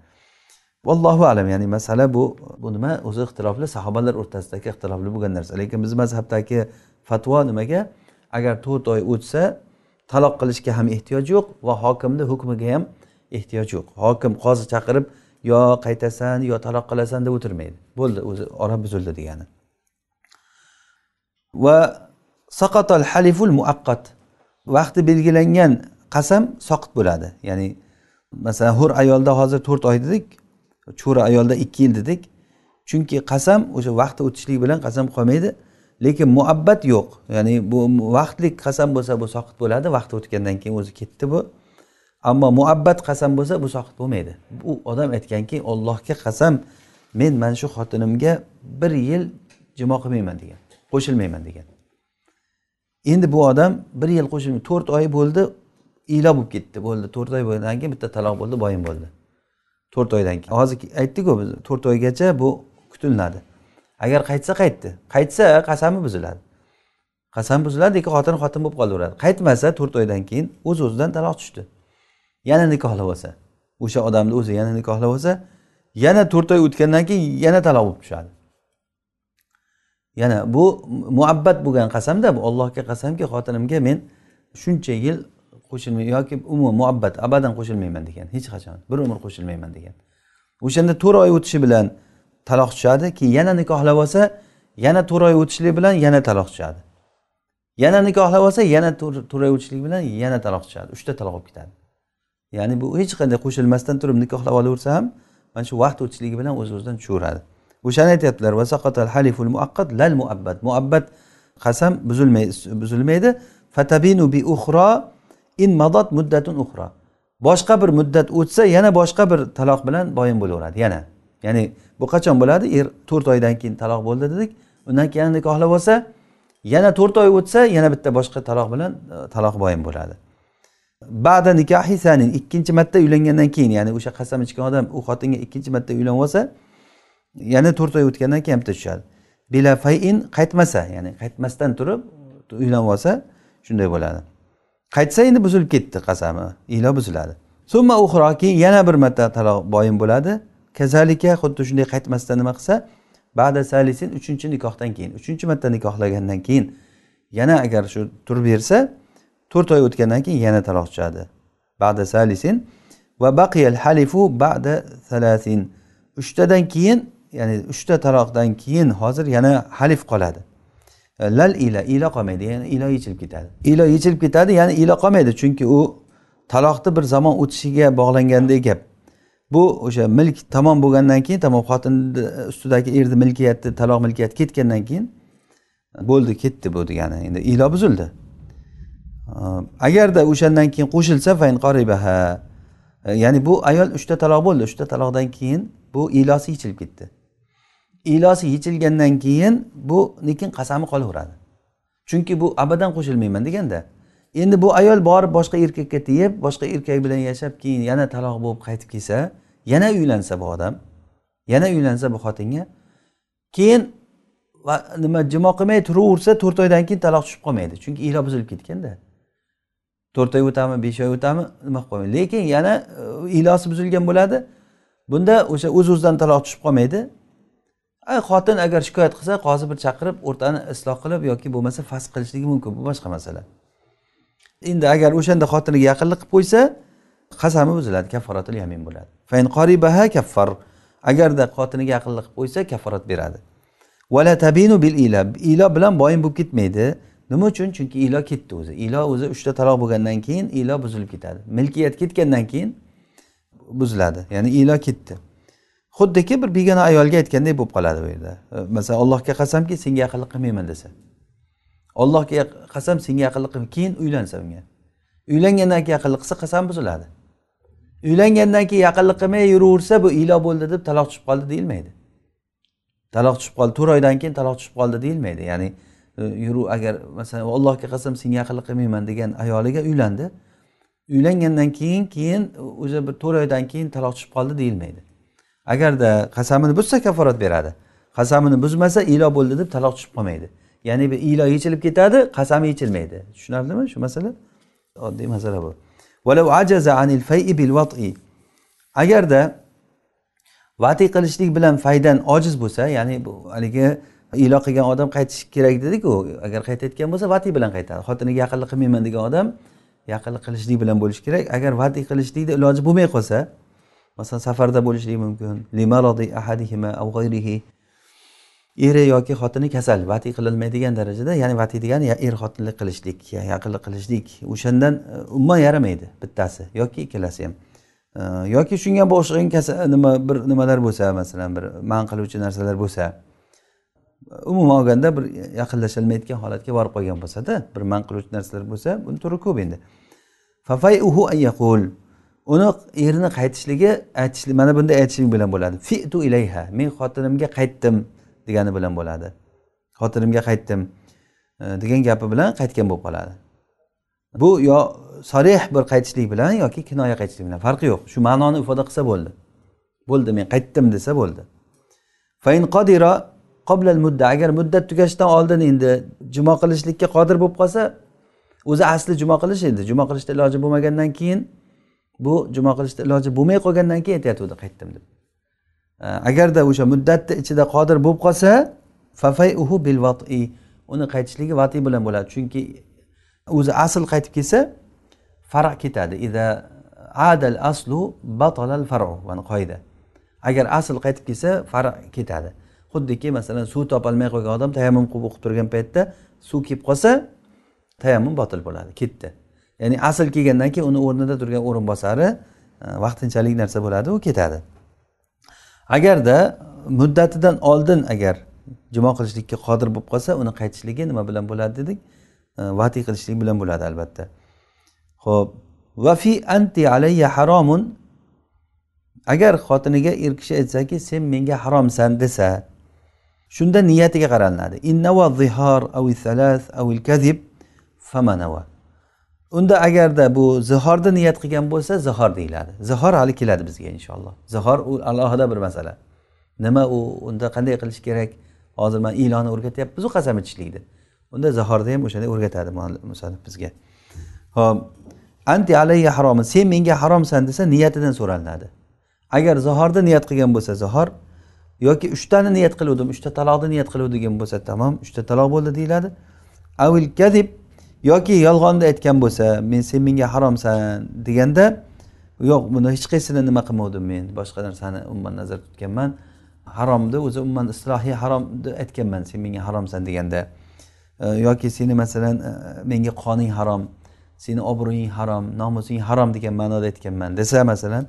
Vallohu alam ya'ni masala bu bu nima? O'zi ixtilofli sahobalar o'rtasidagi ixtilofli bo'lgan narsa. Lekin bizni mazhabdagi fatvo nimaga? Agar to'rt oy o'tsa taloq qilishga ham ehtiyoj yo'q va hokimni hukmiga ham ehtiyoj yo'q. Hokim qozi chaqirib yo qaytasan yo taloq qilasan deb o'tirmaydi. Bo'ldi o'zi ora buzildi degani. Va saqatal haliful muaqqat. Vaqti belgilangan qasam soqit bo'ladi. Ya'ni masalan hur ayolda hozir to'rt oy dedik cho'ri ayolda ikki yil dedik. Chunki qasam o'sha vaqti o'tishligi bilan qasam qolmaydi lekin muabbat yo'q. Ya'ni bu vaqtlik qasam bo'lsa bu soqit bo'ladi vaqti o'tgandan keyin o'zi ketdi bu. Ammo muabbat qasam bo'lsa bu soqit bo'lmaydi. Bu odam aytganki ollohga qasam men mana shu xotinimga bir yil jimo qilmayman degan qo'shilmayman degan. Endi bu odam bir yil qo'shilmay to'rt oy bo'ldi iylo bo'lib ketdi bo'ldi. To'rt oy bo'lgandan keyin bitta taloq bo'ldi boyim bo'ldi. To'rt oydan keyin. Hozir aytdiku biz to'rt oygacha bu kutiladi agar qaytsa qaytdi qaytsa qasami buziladi. Qasam buziladi lekin xotin xotin bo'lib qolaveradi. Qaytmasa to'rt oydan keyin o'z o'zidan taloq tushdi. Yana nikohlab olsa o'sha odamni o'zi yana nikohlab olsa yana to'rt oy o'tgandan keyin yana taloq bo'lib tushadi. Yana bu muabbat bo'lgan qasamda bu allohga qasamki xotinimga men shuncha yil qo'shilmay yoki umuman muabbat abadan qo'shilmayman degan hech qachon bir umr qo'shilmayman degan. O'shanda to'rt oy o'tishi bilan taloq tushadi keyin yana nikohlab olsa yana to'rt oy o'tishlik bilan yana taloq tushadi. Yana nikohlab olsa yana to'rt oy o'tishlik bilan yana taloq tushadi uchta taloq bo'lib ketadi. Ya'ni bu hech qanday qo'shilmasdan turib nikohlab olaversa ham mana shu vaqt o'tishligi bilan o'z o'zidan tushaveradi o'shani aytyaptilar haliful muaqqat lal muabbat muabbat qasam buzilmaydi. Fatabinu bi uxro in madat muddatun uxro boshqa bir muddat o'tsa yana boshqa bir taloq bilan boyin bo'laveradi yana. Ya'ni bu qachon bo'ladi? Er to'rt oydan keyin taloq bo'ldi dedik. Undan keyin nikohlab olsa yana to'rt oy o'tsa yana bitta boshqa taloq bilan e, taloq boyin bo'ladi. Ba'da nikahi sanin. Ikkinchi marta uylangandan keyin ya'ni o'sha qasam ichgan odam u xotinga ikkinchi marta uylanib olsa yana to'rt oy o'tgandan keyin bitta tushadi. Bila fayin qaytmasa ya'ni qaytmasdan turib uylanib olsa shunday bo'ladi. Qaytsa endi buzilib ketdi qasami ilo buziladi. Summa uxro keyin yana bir marta taloq boyin bo'ladi. Kazalika xuddi shunday qaytmasdan nima qilsa ba'da salisin uchinchi nikohdan keyin uchinchi marta nikohlagandan keyin yana agar shu turib bersa to'rt oy o'tgandan keyin yana taloq chiqadi ba'da salisin va baqiyal halifu ba'da salasin. Uchtadan keyin ya'ni uchta taloqdan keyin hozir yana halif qoladi. E, lal ila ila qolmaydi ya'ni ilo yechilib ketadi. Ilo yechilib ketadi ya'ni ilo qolmaydi chunki u taloqni bir zamon o'tishiga bog'langandek gap. Bu o'sha milk tamom bo'lgandan keyin tamom xotinni ustidagi erni milkiyati taloq milkiyati ketgandan keyin bo'ldi ketdi bu degani. Endi ilo buzildi. Agarda o'shandan keyin qo'shilsa qoribaha. Ya'ni bu ayol uchta taloq bo'ldi. Uchta taloqdan keyin bu ilosi yechilib ketdi. Ilosi yechilgandan keyin bu lekin qasami qolaveradi. Chunki bu abadan qo'shilmayman deganda endi bu ayol borib boshqa erkakka tegib boshqa erkak bilan yashab keyin yana taloq bo'lib qaytib kelsa yana uylansa bu odam yana uylansa bu xotinga keyin nima jimo qilmay turaversa to'rt oydan keyin taloq tushib qolmaydi. Chunki ilo buzilib ketganda. To'rt oy o'tami besh oy o'tami nima qilib qolmaydi lekin yana e, ilosi buzilgan bo'ladi. Bunda o'sha o'z o'zidan taloq tushib qolmaydi. Xotin agar shikoyat qilsa qozi bir chaqirib o'rtani isloh qilib yoki bo'lmasa fasq qilishligi mumkin. Bu boshqa masala. Endi agar o'shanda xotiniga yaqinlik qilib qo'ysa qasami buziladi kafforatul yamin bo'ladi. Fain qoribaha kaffar. Agarda xotiniga yaqinlik qilib qo'ysa kafforat beradi. Vala tabinu bil ila. Ilo bilan boyin bo'lib ketmaydi. Nima uchun? Chunki ilo ketdi o'zi. Ilo o'zi uchta taloq bo'lgandan keyin ilo buzilib ketadi. Milkiyat ketgandan keyin buziladi. Ya'ni ilo ketdi. Xuddiki bir begona ayolga aytgandek bo'lib qoladi bu yerda. E, masalan allohga qasamki senga yaqinlik qilmayman desa. Allohga qasam senga yaqinlik qilma keyin uylansa unga. Uylangandan keyin yaqinlik qilsa qasam buziladi. Uylangandan keyin yaqinlik qilmay yuraversa bu ilo bo'ldi deb taloq tushib qoldi deyilmaydi. Taloq tushib qoldi to'rt oydan keyin taloq tushib qoldi deyilmaydi. Ya'ni yuru agar masalan allohga qasam senga yaqinlik qilmayman degan ayoliga uylandi. Uylangandan keyin keyin o'zi bir to'rt oydan keyin taloq tushib qoldi deyilmaydi. Agarda qasamini buzsa kaforat beradi. Qasamini buzmasa ilo bo'ldi deb taloq tushib qolmaydi. Ya'ni bir iylo yechilib ketadi qasami yechilmaydi. Tushunarlimi shu masala? Oddiy masala bu. Agarda vati qilishlik bilan faydan ojiz bo'lsa ya'ni bu haligi ilo qilgan odam qaytish kerak dedik-ku agar qaytayotgan bo'lsa vati bilan qaytadi. Xotiniga yaqinlik qilmayman degan odam yaqinlik qilishlik bilan bo'lishi kerak. Agar vati qilishlikni iloji bo'lmay qolsa masalan safarda bo'lishligi mumkin eri yoki xotini kasal vati qilinmaydigan darajada ya'ni vati degani er xotinlik qilishlik yaqinlik qilishlik o'shandan e, umuman yaramaydi bittasi yoki ikkalasi ham. E, yoki shunga o'xshagan nima bir nimalar bo'lsa masalan bir man qiluvchi narsalar bo'lsa umuman olganda bir yaqinlasholmayotgan holatga borib qolgan bo'lsada bir man qiluvchi narsalar bo'lsa buni turi ko'p endi. Uni erini qaytishligi aytishlik mana bunday aytishlik bilan bo'ladi. Fitu ilayha men xotinimga qaytdim degani bilan bo'ladi. Xotinimga qaytdim e, degan gapi bilan qaytgan bo'lib qoladi. Bu yo sarih bir qaytishlik bilan yoki kinoya qaytishlik bilan farqi yo'q. Shu ma'noni ifoda qilsa bo'ldi. Bo'ldi men qaytdim desa bo'ldi. Qoblal mudda agar muddat tugashidan oldin endi jumo qilishlikka qodir bo'lib qolsa o'zi asli jumo qilish edi jumo qilishda iloji bo'lmagandan keyin bu jumo qilishda iloji bo'lmay qolgandan keyin aytayotgandi qaytdim deb. Agarda o'sha muddatni ichida qodir bo'lib qolsa fafayuhu bil vati uni qaytishligi vati bilan bo'ladi. Chunki o'zi asl qaytib kelsa farq ketadi. Ida adal aslu batalal faru mana qoida. Agar asl qaytib kelsa far ketadi. Xuddiki masalan suv topolmay qolgan odam tayammum qilib o'qib turgan paytda suv kelib qolsa tayammum botil bo'ladi ketdi. Ya'ni asl kelgandan keyin uni o'rnida turgan o'rinbosari e, vaqtinchalik narsa bo'ladi u ketadi. Agarda muddatidan oldin agar jumo qilishlikka qodir bo'lib qolsa uni qaytishligi nima bilan bo'ladi dedik? E, vatiy qilishlik bilan bo'ladi albatta. Ho'p va fi anti alayya haromun agar xotiniga er kishi aytsaki sen menga haromsan desa shunda niyatiga qaralinadi innava zihor avi salas avil kazib famanava unda agarda bu zihorni niyat qilgan bo'lsa zihor deyiladi. Zihor hali keladi bizga inshaalloh zihor u alohida bir masala. Nima u unda qanday qilish kerak? Hozir man ilonni o'rgatyapmizu qasam ichishlikni. Unda zihorda ham o'shanday o'rgatadi musanif bizga. Ho'p anti alayya haromi sen menga haromsan desa niyatidan so'ralinadi. Agar zihorda niyat qilgan bo'lsa zihor yoki uchtani niyat qiluvdim uchta taloqni niyat qiluvdigan bo'lsa tamom uchta taloq bo'ldi deyiladi. Avil kadib yoki yolg'onni aytgan bo'lsa men sen menga haromsan deganda yo'q buni hech qaysini nima qilmovdim men boshqa narsani umuman nazarda tutganman. Haromni o'zi umuman islohiy haromni aytganman sen menga haromsan deganda e, yoki seni masalan e, menga qoning harom seni obro'ying harom nomusing harom degan ma'noda aytganman desa masalan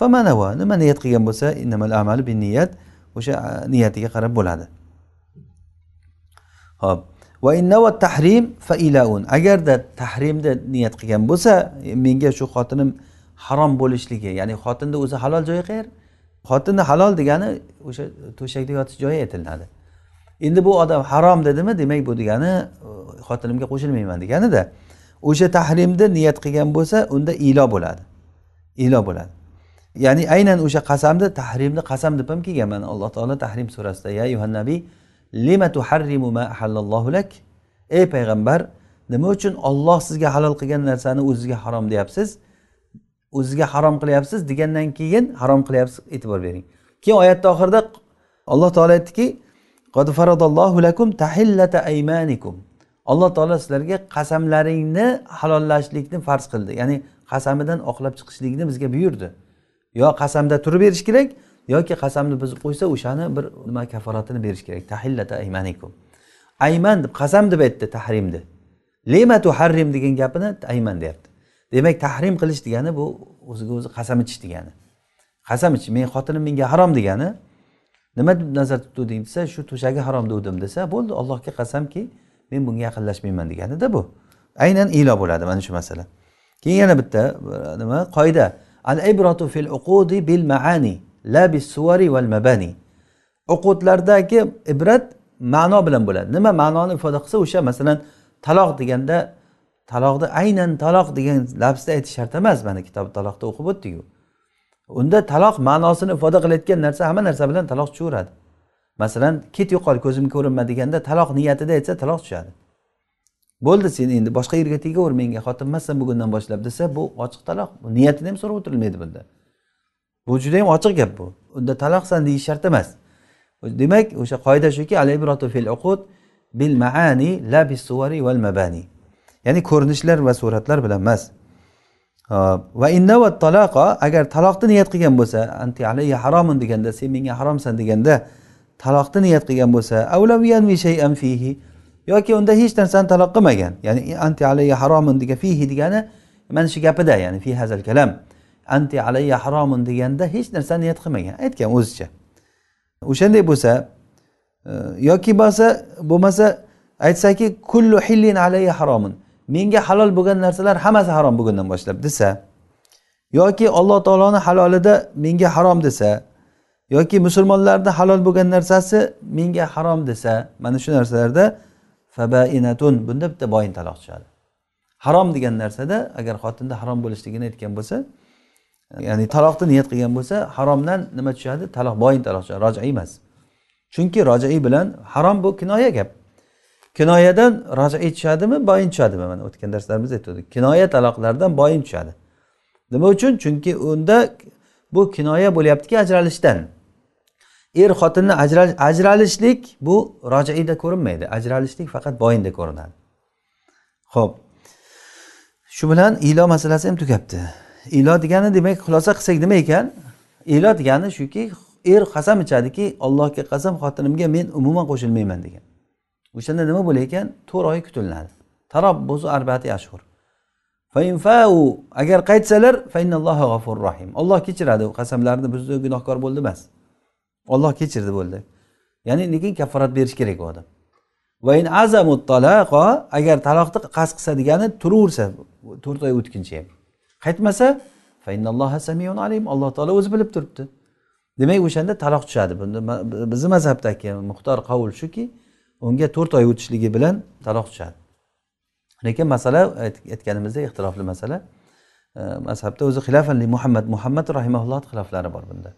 famanava nima niyat qilgan bo'lsa innamal amali bin niyat o'sha niyatiga qarab bo'ladi. Ho'p va innava tahrim fa ilaun. Agarda tahrimni niyat qilgan bo'lsa menga shu xotinim harom bo'lishligi ya'ni xotinni o'zi halol joyi qayer xotinni halol degani o'sha to'shakda yotish joyi aytilinadi endi bu odam harom dedimi? Demak bu degani xotinimga qo'shilmayman deganida o'sha tahrimni niyat qilgan bo'lsa unda ilo bo'ladi. Ilo bo'ladi. Ya'ni aynan o'sha qasamni tahrimni qasam deb ham kelgan mana alloh taolo tahrim surasida ya yuhannabiy lima tuharrimu ma ahallallohu lak? Ey payg'ambar nima uchun olloh sizga halol qilgan narsani o'zizga harom deyapsiz? O'zizga harom qilyapsiz degandan keyin harom qilyapsiz e'tibor bering. Keyin oyatni oxirida alloh taolo aytdiki lakum tahillata aymanikum. Alloh taolo sizlarga qasamlaringni halollashlikni farz qildi. Ya'ni qasamidan oqlab chiqishlikni bizga buyurdi. Yo qasamda turib berish kerak yoki qasamni buzib qo'ysa o'shani bir nima kaforatini berish kerak. Tahillata aymanikum. Ayman deb qasam deb aytdi tahrimni lema tuharrim degan gapini ayman deyapti. Demak tahrim qilish degani bu o'ziga o'zi qasam ichish degani. Qasam ichish men xotinim menga harom degani. Nima deb nazarda tutuvding desa shu to'shagi harom degdim desa bo'ldi allohga qasamki men bunga yaqinlashmayman deganida bu. Aynan ilo bo'ladi mana shu masala. Keyin yana bitta nima qoida. Al في fil uqudi bil maani la bis suvari val mabani. Uqudlardagi ibrat ma'no bilan bo'ladi. Nima ma'noni ifoda qilsa o'sha masalan taloq deganda taloqni aynan taloq degan lafzni aytish shart emas mana kitob taloqda o'qib o'tdikku unda taloq ma'nosini ifoda qilayotgan narsa hamma narsa bilan taloq tushaveradi masalan ket yo'qol ko'zimga ko'rinma deganda taloq niyatida aytsa taloq tushadi. Bo'ldi sen endi boshqa yerga tegaver menga xotin emassan bugundan boshlab desa bu ochiq taloq. Niyatini ham so'rab o'tirilmaydi bunda. Bu juda yam ochiq gap bu. Unda taloqsan deyish shart emas. Demak o'sha qoida shuki al ibratu fil uqud bil maani la bis suvari val mabani. Ya'ni ko'rinishlar va suratlar bilan emas. Va innava taloqa agar taloqni niyat qilgan bo'lsa anti alayya haromun deganda sen menga haromsan deganda taloqni niyat qilgan bo'lsa shay'an fihi yoki unda hech narsani taloq qilmagan. Ya'ni anti alayya haromun degan fihi degani mana shu gapida ya'ni fi hazal kalam. Anti alayya haromun deganda hech narsani niyat qilmagan. Aytgan o'zicha. O'shanday bo'lsa e, yoki bo'lsa bo'lmasa aytsaki kullu hillin alayya haromun menga halol bo'lgan narsalar hammasi harom bugundan boshlab desa yoki alloh taoloni halolida menga harom desa yoki musulmonlarni halol bo'lgan narsasi menga harom desa mana shu narsalarda fabainatun bunda bitta boyin taloq tushadi. Harom degan narsada agar xotinda harom bo'lishligini aytgan bo'lsa ya'ni taloqni niyat qilgan bo'lsa haromdan nima tushadi? Taloq boyin taloq tushadi rojai emas. Chunki rojai bilan harom bu kinoya gap. Kinoyadan rojai tushadimi boyin tushadimi? Mana o'tgan darslarimizda aytgandik kinoya taloqlardan boyin tushadi. Nima uchun? Chunki unda bu kinoya bo'lyaptiki ajralishdan. Er xotinni ajralishlik bu rojaida ko'rinmaydi. Ajralishlik faqat boyinda ko'rinadi. Ho'p shu bilan ilo masalasi ham tugabdi. Ilo degani demak xulosa qilsak nima ekan? Ilo degani shuki er qasam ichadiki allohga qasam xotinimga men umuman qo'shilmayman degan. O'shanda nima bo'lar ekan? To'rt oy kutiladi. Tarabbuzu arbati ashhur. Agar qaytsalar rahim. Olloh kechiradi qasamlarni buzdi gunohkor bo'ldi emas. Olloh kechirdi bo'ldi. Ya'ni lekin kafforat berish kerak u odam. Agar taloqni qasd qilsa degani turaversa to'rt oy o'tguncha ham. Qaytmasa alloh taolo o'zi bilib turibdi. Demak o'shanda taloq tushadi. Bunda bizni mazhabdagi muxtor qavul shuki unga to'rt oy o'tishligi bilan taloq tushadi. Lekin masala aytganimizdek ixtilofli masala. Mazhabda o'zi xilafali muhammad muhammad rahimaulloh xiloflari bor bunda.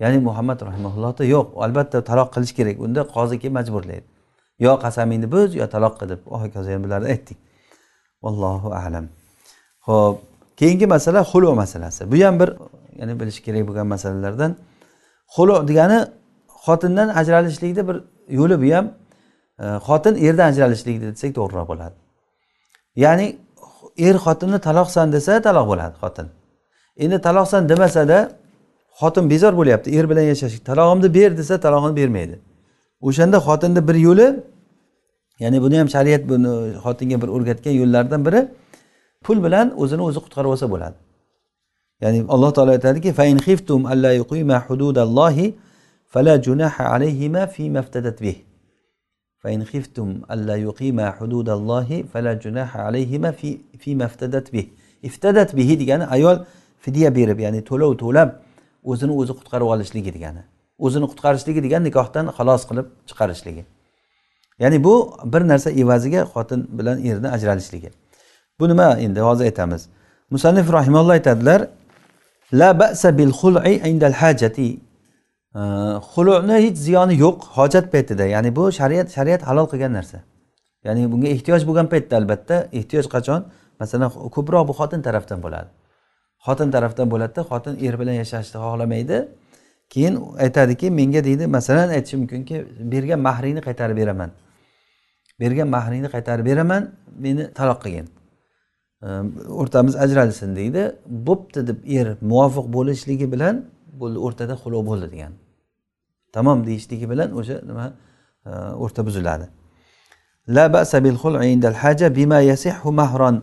Ya'ni muhammad rahimaullohda yo'q. Albatta taloq qilish kerak. Unda qozi kelib majburlaydi. Yo qasamingni buz yo taloq qil deb hokazo bularni aytdik. Allohu alam. Ho'p keyingi masala xulu masalasi. Bu ham bir ya'ni bilish kerak bo'lgan masalalardan. Xulu degani xotindan ajralishlikni bir yo'li bu ham e, xotin erdan ajralishlik desak to'g'riroq bo'ladi. Ya'ni er xotinni taloqsan desa taloq bo'ladi xotin. Endi taloqsan demasada xotin bezor bo'lyapti er bilan yashashga talog'imni ber desa talog'ini bermaydi o'shanda xotinni bir yo'li ya'ni buni ham shariat buni xotinga bir o'rgatgan yo'llardan biri pul bilan o'zini o'zi qutqarib olsa bo'ladi ya'ni alloh taolo aytadiki fain xiftum alla yuqima hududallohi fala junaha alayhima fi maftadat bih فإن خفتم ألا يقيما حدود الله فلا جناح عليهما في فيما افتدت به افتدت به degani ayol fidya berib ya'ni to'lov to'lab o'zini o'zi qutqarib olishligi degani. O'zini qutqarishligi degani nikohdan xalos qilib chiqarishligi. Ya'ni bu bir narsa evaziga xotin bilan erni ajralishligi. Bu nima endi? Hozir aytamiz. Musannif rahimalloh aytadilar la ba'sa bil xul'i indal hajati. Xuluni hech ziyoni yo'q hojat paytida. Ya'ni bu shariat shariat halol qilgan narsa. Ya'ni bunga ehtiyoj bo'lgan paytda albatta ehtiyoj qachon? Masalan ko'proq bu xotin tarafdan bo'ladi. Xotin tarafdan bo'ladida xotin er bilan yashashni xohlamaydi. Keyin aytadiki menga deydi masalan aytishi mumkinki bergan mahringni qaytarib beraman. Bergan mahringni qaytarib beraman meni taloq qilgin. Ehm, o'rtamiz ajralsin deydi. Bo'pti deb er muvofiq bo'lishligi bilan bo'ldi o'rtada xulov bo'ldi degan. Tamom deyishligi bilan o'sha nima ehm, o'rta buziladi. La ba'sa bil haja bima yasihhu mahron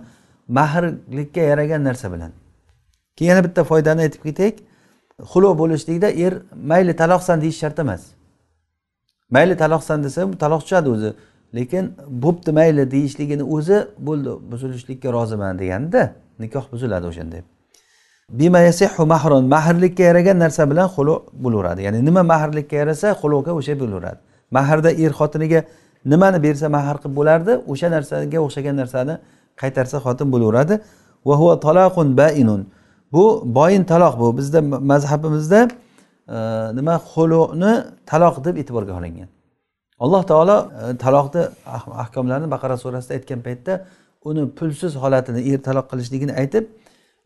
mahrlikka yaragan narsa bilan. Keyin yana bitta foydani aytib ketaylik. Xulov bo'lishlikda er mayli taloqsan deyish shart emas. Mayli taloqsan desa taloq tushadi o'zi. Lekin bo'pti mayli deyishligini o'zi bo'ldi buzilishlikka roziman deganda nikoh buziladi o'shanda. Bima mahron mahrlikka yaragan narsa bilan xulov bo'laveradi. Ya'ni nima mahrlikka yarasa xulovga o'sha bo'laveradi. Mahrda er xotiniga nimani bersa mahr qilib bo'lardi o'sha narsaga o'xshagan narsani qaytarsa xotin bo'laveradi. Bu boyin taloq bu. Bizda mazhabimizda e, nima xuluni taloq deb e'tiborga olingan. Alloh taolo e, taloqni ah-, ahkomlarini baqara surasida aytgan paytda uni pulsiz holatini er taloq qilishligini aytib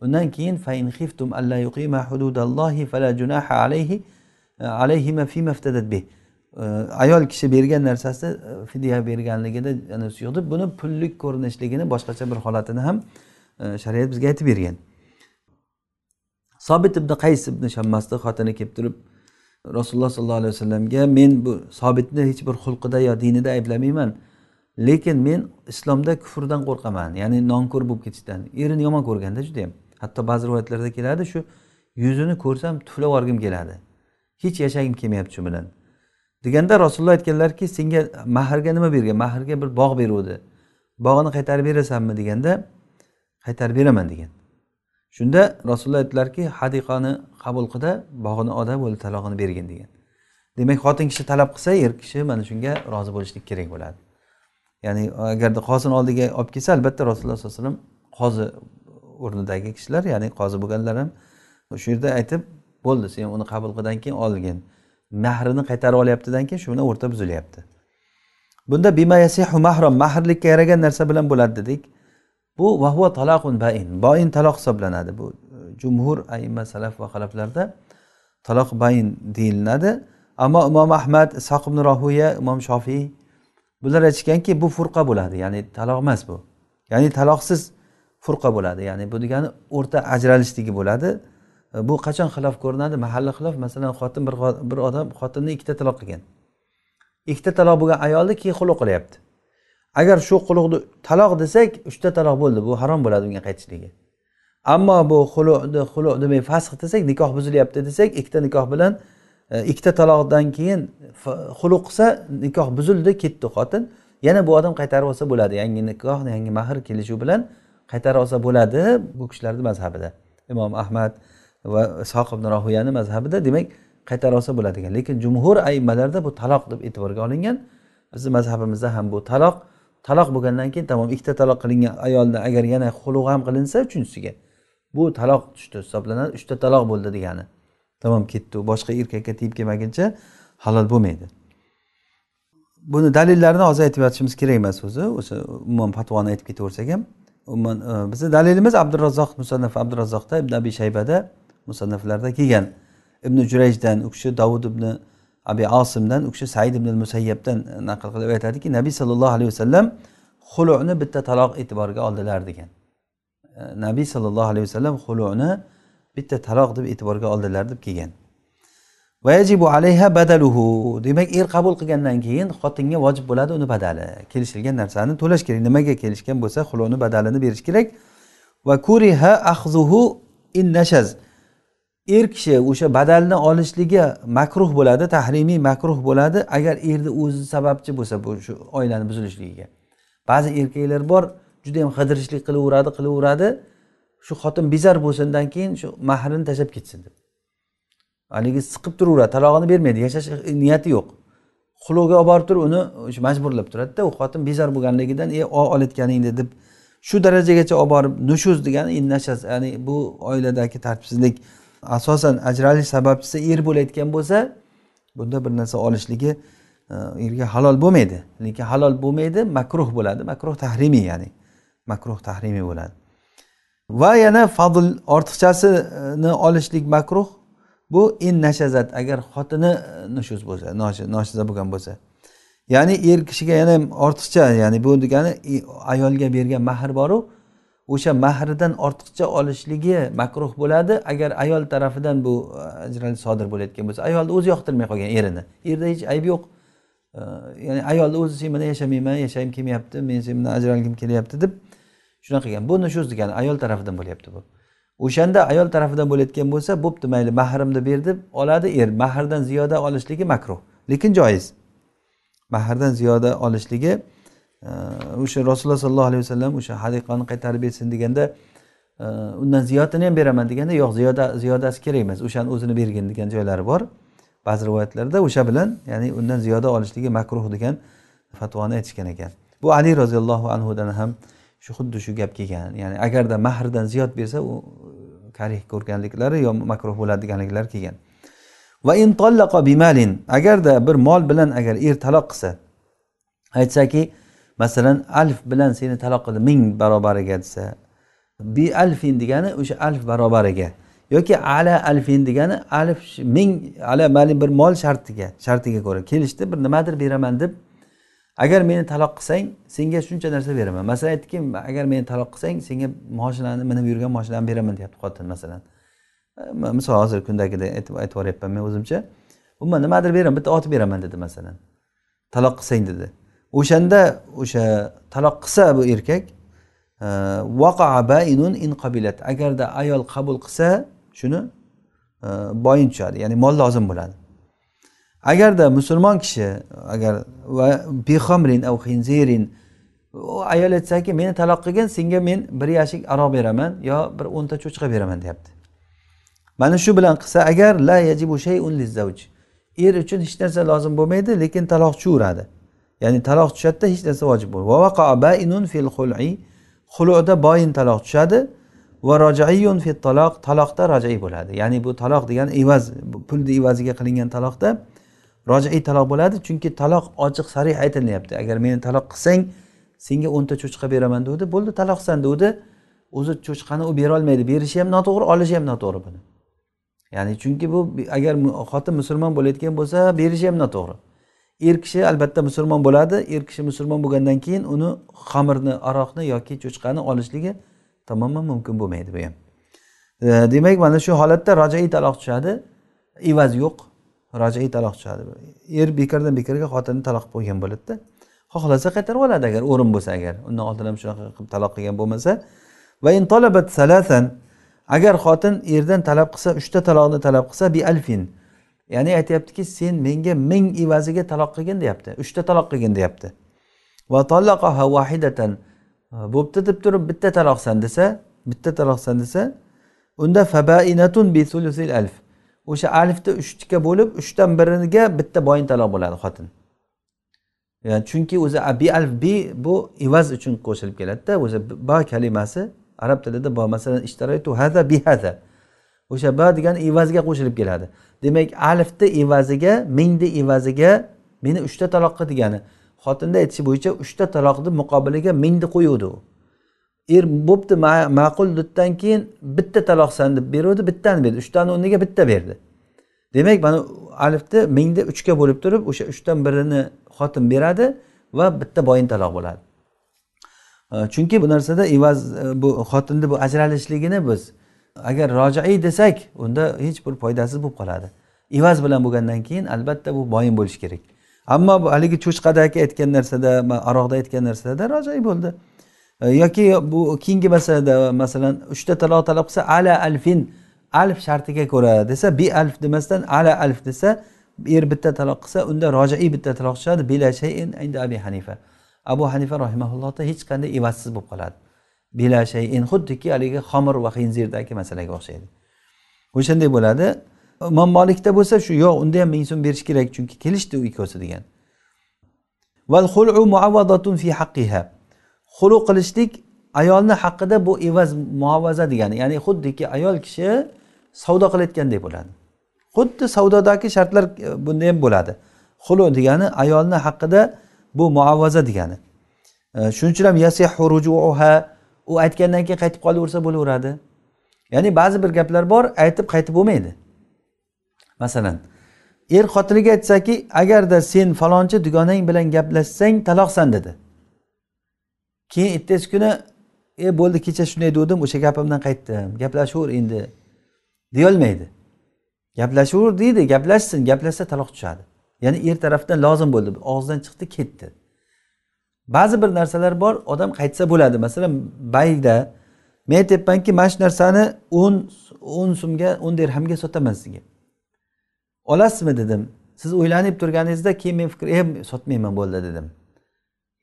undan keyin fain xiftum alla yuqima hududallohi fala junaha alayhi e, alayhima fima maftadat bih. E, ayol kishi bergan narsasi fidya berganligida yo'q deb buni pullik ko'rinishligini boshqacha bir holatini ham shariat bizga aytib bergan. Sobit ibn qays ibn shammasni xotini kelib turib rasululloh sollallohu alayhi vasallamga men bu sobitni hech bir xulqida yo dinida ayblamayman lekin men islomda kufrdan qo'rqaman ya'ni nonko'r bo'lib ketishdan erini yomon ko'rganda judayam. Hatto ba'zi rivoyatlarda keladi shu yuzini ko'rsam tuflab yuborgim keladi. Hech yashagim kelmayapti shu bilan. Deganda rasululloh aytganlarki senga mahrga nima bergan? Mahrga bir bog' beruvdi. Bog'ini qaytarib berasanmi? deganda qaytarib beraman degan. Shunda rasululloh aytdilarki hadiqani qabul qilda bog'ini oda bo'ldi talog'ini bergin degan. Demak xotin kishi talab qilsa er kishi mana shunga rozi bo'lishlik kerak bo'ladi. Ya'ni agarda qozini oldiga olib kelsa albatta rasululloh sollallohu alayhi vasallam qozi o'rnidagi kishilar ya'ni qozi bo'lganlar ham shu yerda aytib bo'ldi sen uni qabul qilgandan keyin olgin. Mahrini qaytarib olyaptidan keyin shu bilan o'rta buzilyapti. Bunda bima yasihu mahrom mahrlikka yaragan narsa bilan bo'ladi dedik. Bu vahva talaqun bain. Boin taloq hisoblanadi. Bu e, jumhur aima salaf va xalaflarda taloq bain deyilinadi ammo imom ahmad isoq ibn rohiya imom shofiy bular aytishganki bu furqa bo'ladi. Ya'ni taloq emas bu. Ya'ni taloqsiz furqa bo'ladi. Ya'ni bu degani o'rta ajralishligi bo'ladi. E, bu qachon xilof ko'rinadi? Mahalla xilof masalan xotin bir bir odam xotinni ikkita taloq qilgan. Ikkita taloq bo'lgan ayolni keyin xulq qilyapti. Agar shu qulug'ni taloq desak uchta taloq bo'ldi bu harom bo'ladi unga qaytishligi. Ammo bu xuluni xulu demay fasx desak nikoh buzilyapti desak ikkita nikoh bilan e, ikkita taloqdan keyin xuluq qilsa nikoh buzildi ketdi xotin. Yana bu odam qaytarib olsa bo'ladi. Yangi nikoh yangi mahr kelishuv bilan qaytarib olsa bo'ladi bu kishilarni mazhabida. Imom ahmad va ishoq ibn rohiyani mazhabida demak qaytarib olsa bo'ladi ekan. Lekin jumhur aymalarda bu taloq deb e'tiborga olingan. Bizni mazhabimizda ham bu taloq taloq bo'lgandan keyin tamom ikkita taloq qilingan ayolni agar yana xulug' ham qilinsa uchinchisiga. Bu taloq tushdi hisoblanadi. Uchta taloq bo'ldi degani. Tamom ketdi. U boshqa erkakka tegib kelmaguncha halol bo'lmaydi. Buni dalillarini hozir aytib yotishimiz kerak emas o'zi. O'sha umuman fatvoni aytib ketaversak ham. Umuman e, bizni dalilimiz abdurazzoq musannaf abdurazzoqda ibn abi shaybada musannaflarda kelgan. Ibn jurayjdan u kishi dovud ibn abi osimdan u kishi said ibn musayyabdan naql qilib aytadiki nabiy sollallohu alayhi vasallam xuluni bitta taloq e'tiborga oldilar degan. E, nabiy sollallohu alayhi vasallam xuluni bitta taloq deb e'tiborga oldilar deb kelgan. Vayajibu alayha badaluhu. Demak er qabul qilgandan keyin xotinga vojib bo'ladi uni badali. Kelishilgan narsani to'lash kerak. Nimaga kelishgan bo'lsa xuluni badalini berish kerak. Va kuriha ahzuhu in nashaz. Er kishi o'sha badalni olishligi makruh bo'ladi tahrimiy makruh bo'ladi agar erni o'zi sababchi bo'lsa bu shu oilani buzilishligiga. Ba'zi erkaklar bor juda yam qidirishlik qilaveradi qilaveradi shu xotin bezar bo'lsindan keyin shu mahrini tashlab ketsin deb. Haligi siqib turaveradi talog'ini bermaydi yashash niyati yo'q. Xuluvga olib borib turib uni majburlab turadida u xotin bezar bo'lganligidan e olayotganingni deb shu darajagacha olib borib nushuz degani ya'ni bu oiladagi tartibsizlik asosan ajralish sababchisi er bo'layotgan bo'lsa bunda bir narsa olishligi e, erga halol bo'lmaydi. Lekin halol bo'lmaydi makruh bo'ladi. Makruh tahrimiy ya'ni makruh tahrimiy bo'ladi. Va yana fadl ortiqchasini olishlik makruh bu in nashazat agar xotini nushuz bo'lsa noshiza bo'lgan bo'lsa. Ya'ni er kishiga yana ortiqcha ya'ni bu degani ayolga bergan mahr boru o'sha mahridan ortiqcha olishligi makruh bo'ladi. Agar ayol tarafidan bu e, ajralish sodir bo'layotgan bo'lsa ayolni o'zi yoqtirmay qolgan erini. Erda hech ayb yo'q. E, ya'ni ayolni o'zi sen bilan yashamayman yashagim kelmayapti men sen bilan ajralgim kelyapti deb shunaqa qilgan. Bu nushuz degani ayol tarafidan bo'lyapti bu. O'shanda ayol tarafidan bo'layotgan bo'lsa bo'pti mayli mahrimni ber deb oladi er. Mahrdan ziyoda olishligi makruh. Lekin joiz. Mahrdan ziyoda olishligi o'sha rasululloh sollallohu alayhi vasallam o'sha hadiqani qaytarib bersin deganda e, undan ziyodini ham beraman deganda yo'q ziyoda ziyodasi kerak emas o'shani o'zini bergin degan joylari bor. Ba'zi rivoyatlarda o'sha bilan ya'ni undan ziyoda olishligi makruh degan fatvoni aytishgan ekan. Bu ali roziyallohu anhudan ham shu xuddi shu gap kelgan. Ya'ni agarda mahrdan ziyod bersa u karih ko'rganliklari yo makruh bo'ladi deganliklari kelgan. Va in bimalin agarda bir mol bilan agar er taloq qilsa aytsaki masalan alf bilan seni taloq qildi ming barobariga desa bi alfin degani o'sha alf barobariga yoki ala alfin degani alf ming ala mali bir mol shartiga shartiga ko'ra kelishdi bir nimadir beraman deb agar meni taloq qilsang senga shuncha narsa beraman. Masalan aytdiki agar meni taloq qilsang senga moshinani minib yurgan moshinani beraman deyapti xotin masalan. Misol hozir kundagidek aytib yuboryapman men o'zimcha. Umuman nimadir beraman bitta ot beraman dedi masalan. Taloq qilsang dedi. O'shanda o'sha taloq qilsa bu erkak e, in qabilat. Agarda ayol qabul qilsa shuni e, boyin tushadi ya'ni mol lozim bo'ladi. Agarda musulmon kishi agar va bixomrin av xinzirin u ayol aytsaki meni taloq qilgin senga men bir yashik aroq beraman yo bir o'nta cho'chqa beraman deyapti. Mana shu bilan qilsa agar la yajibu shayun lizzavj er uchun hech narsa lozim bo'lmaydi lekin taloq tushaveradi ya'ni taloq tushadida hech narsa vojib bo'lmaydi. Fil xuluda boyin taloq tushadi. Va rojaiyun fit taloq. Taloqda rojai bo'ladi. Ya'ni bu taloq degani evaz pulni evaziga qilingan taloqda rojaiy taloq bo'ladi. Chunki taloq ochiq sarih aytilyapti agar meni taloq qilsang senga o'nta cho'chqa beraman degandi bo'ldi taloqsan degandi o'zi cho'chqani u berolmaydi. Berishi ham noto'g'ri olishi ham noto'g'ri buni. Ya'ni chunki bu agar xotin musulmon bo'layotgan bo'lsa berishi ham noto'g'ri. Er kishi albatta musulmon bo'ladi. Er kishi musulmon bo'lgandan keyin uni xamirni aroqni yoki cho'chqani olishligi tamoman mumkin bo'lmaydi bu ham e, demak mana shu holatda rojaiy taloq tushadi. Evaz yo'q. Rojaiy taloq tushadi. Er bekordan bekorga xotinni taloq qo'ygan bo'ladida. Xohlasa qaytarib oladi agar o'rin bo'lsa agar undan oldin ham shunaqa qilib taloq qilgan bo'lmasa. Va in talabat salasan agar xotin erdan talab qilsa uchta taloqni talab qilsa bi alfin. Ya'ni aytyaptiki sen menga ming evaziga taloq qilgin deyapti. Uchta taloq qilgin deyapti. Va tallaqaha vahidatan e, bo'pti deb turib bitta taloqsan desa bitta taloqsan desa unda fabainatun bi sulusil alf. O'sha alfni uchga bo'lib uchdan biriga bitta boyin taloq bo'ladi xotin. Yani chunki o'zi bi alf bi bu evaz uchun qo'shilib keladida o'zi ba kalimasi arab tilida bo masalan ishtaraytu hada bi hada o'sha ba degan evazga qo'shilib keladi. Demak alifni evaziga mingni evaziga meni uchta taloqqa degani xotinni aytishi bo'yicha uchta taloqni muqobiliga mingni qo'yuvdi u. Er bo'pti ma'qul duddan keyin bitta taloqsan deb beruvdi bittani berdi. Uchtani o'rniga bitta berdi. Demak mana alifni mingda uchga bo'lib turib o'sha uchdan birini xotin beradi va bitta boyin taloq bo'ladi. Chunki bu narsada evaz bu xotinni bu ajralishligini biz agar rojaiy desak unda hech bir foydasiz bo'lib qoladi. Evaz bilan bo'lgandan keyin albatta bu boyin bo'lishi kerak. Ammo bu haligi cho'chqadagi aytgan narsada aroqda aytgan narsada rojai bo'ldi. E, yoki bu keyingi masalada masalan uchta taloq talab qilsa ala alfin alf shartiga ko'ra desa bi alf demasdan ala alf desa er bitta taloq qilsa unda rojaiy bitta taloq tushadi bila shayin inda abi hanifa. Abu hanifa rahimaullohda hech qanday evazsiz bo'lib qoladi. Bila shayin xuddiki haligi xomir va xinzirdagi masalaga o'xshaydi. O'shanday bo'ladi. Imom molikda bo'lsa shu yo'q unda ham ming so'm berish kerak chunki kelishdi u ikkovsi degan. Fi haqqiha. Xulu qilishlik ayolni haqida bu evaz muavaza degani ya'ni xuddiki ayol kishi savdo qilayotgandek bo'ladi. Xuddi savdodagi shartlar e, bunda ham bo'ladi. Xulu degani ayolni haqida bu muavaza degani. E, shuning uchun ham yasihu rujuha u aytgandan keyin qaytib qolaversa bo'laveradi. Ya'ni ba'zi bir gaplar bor aytib qaytib bo'lmaydi. Masalan er xotiniga aytsaki agarda sen falonchi dugonang bilan gaplashsang taloqsan dedi. Keyin ertasi kuni e bo'ldi kecha shunday degdim o'sha gapimdan qaytdim gaplashaver endi. deyolmaydi. Gaplashaver deydi gaplashsin gaplashsa taloq tushadi. Ya'ni er tarafdan lozim bo'ldi og'zidan chiqdi ketdi. Ba'zi bir narsalar bor odam qaytsa bo'ladi. Masalan bayda men aytyapmanki mana shu narsani o'n o'n so'mga o'n dirhamga sotaman sizga. Olasizmi? dedim. Siz o'ylanib turganingizda keyin men fikr e sotmayman bo'ldi dedim.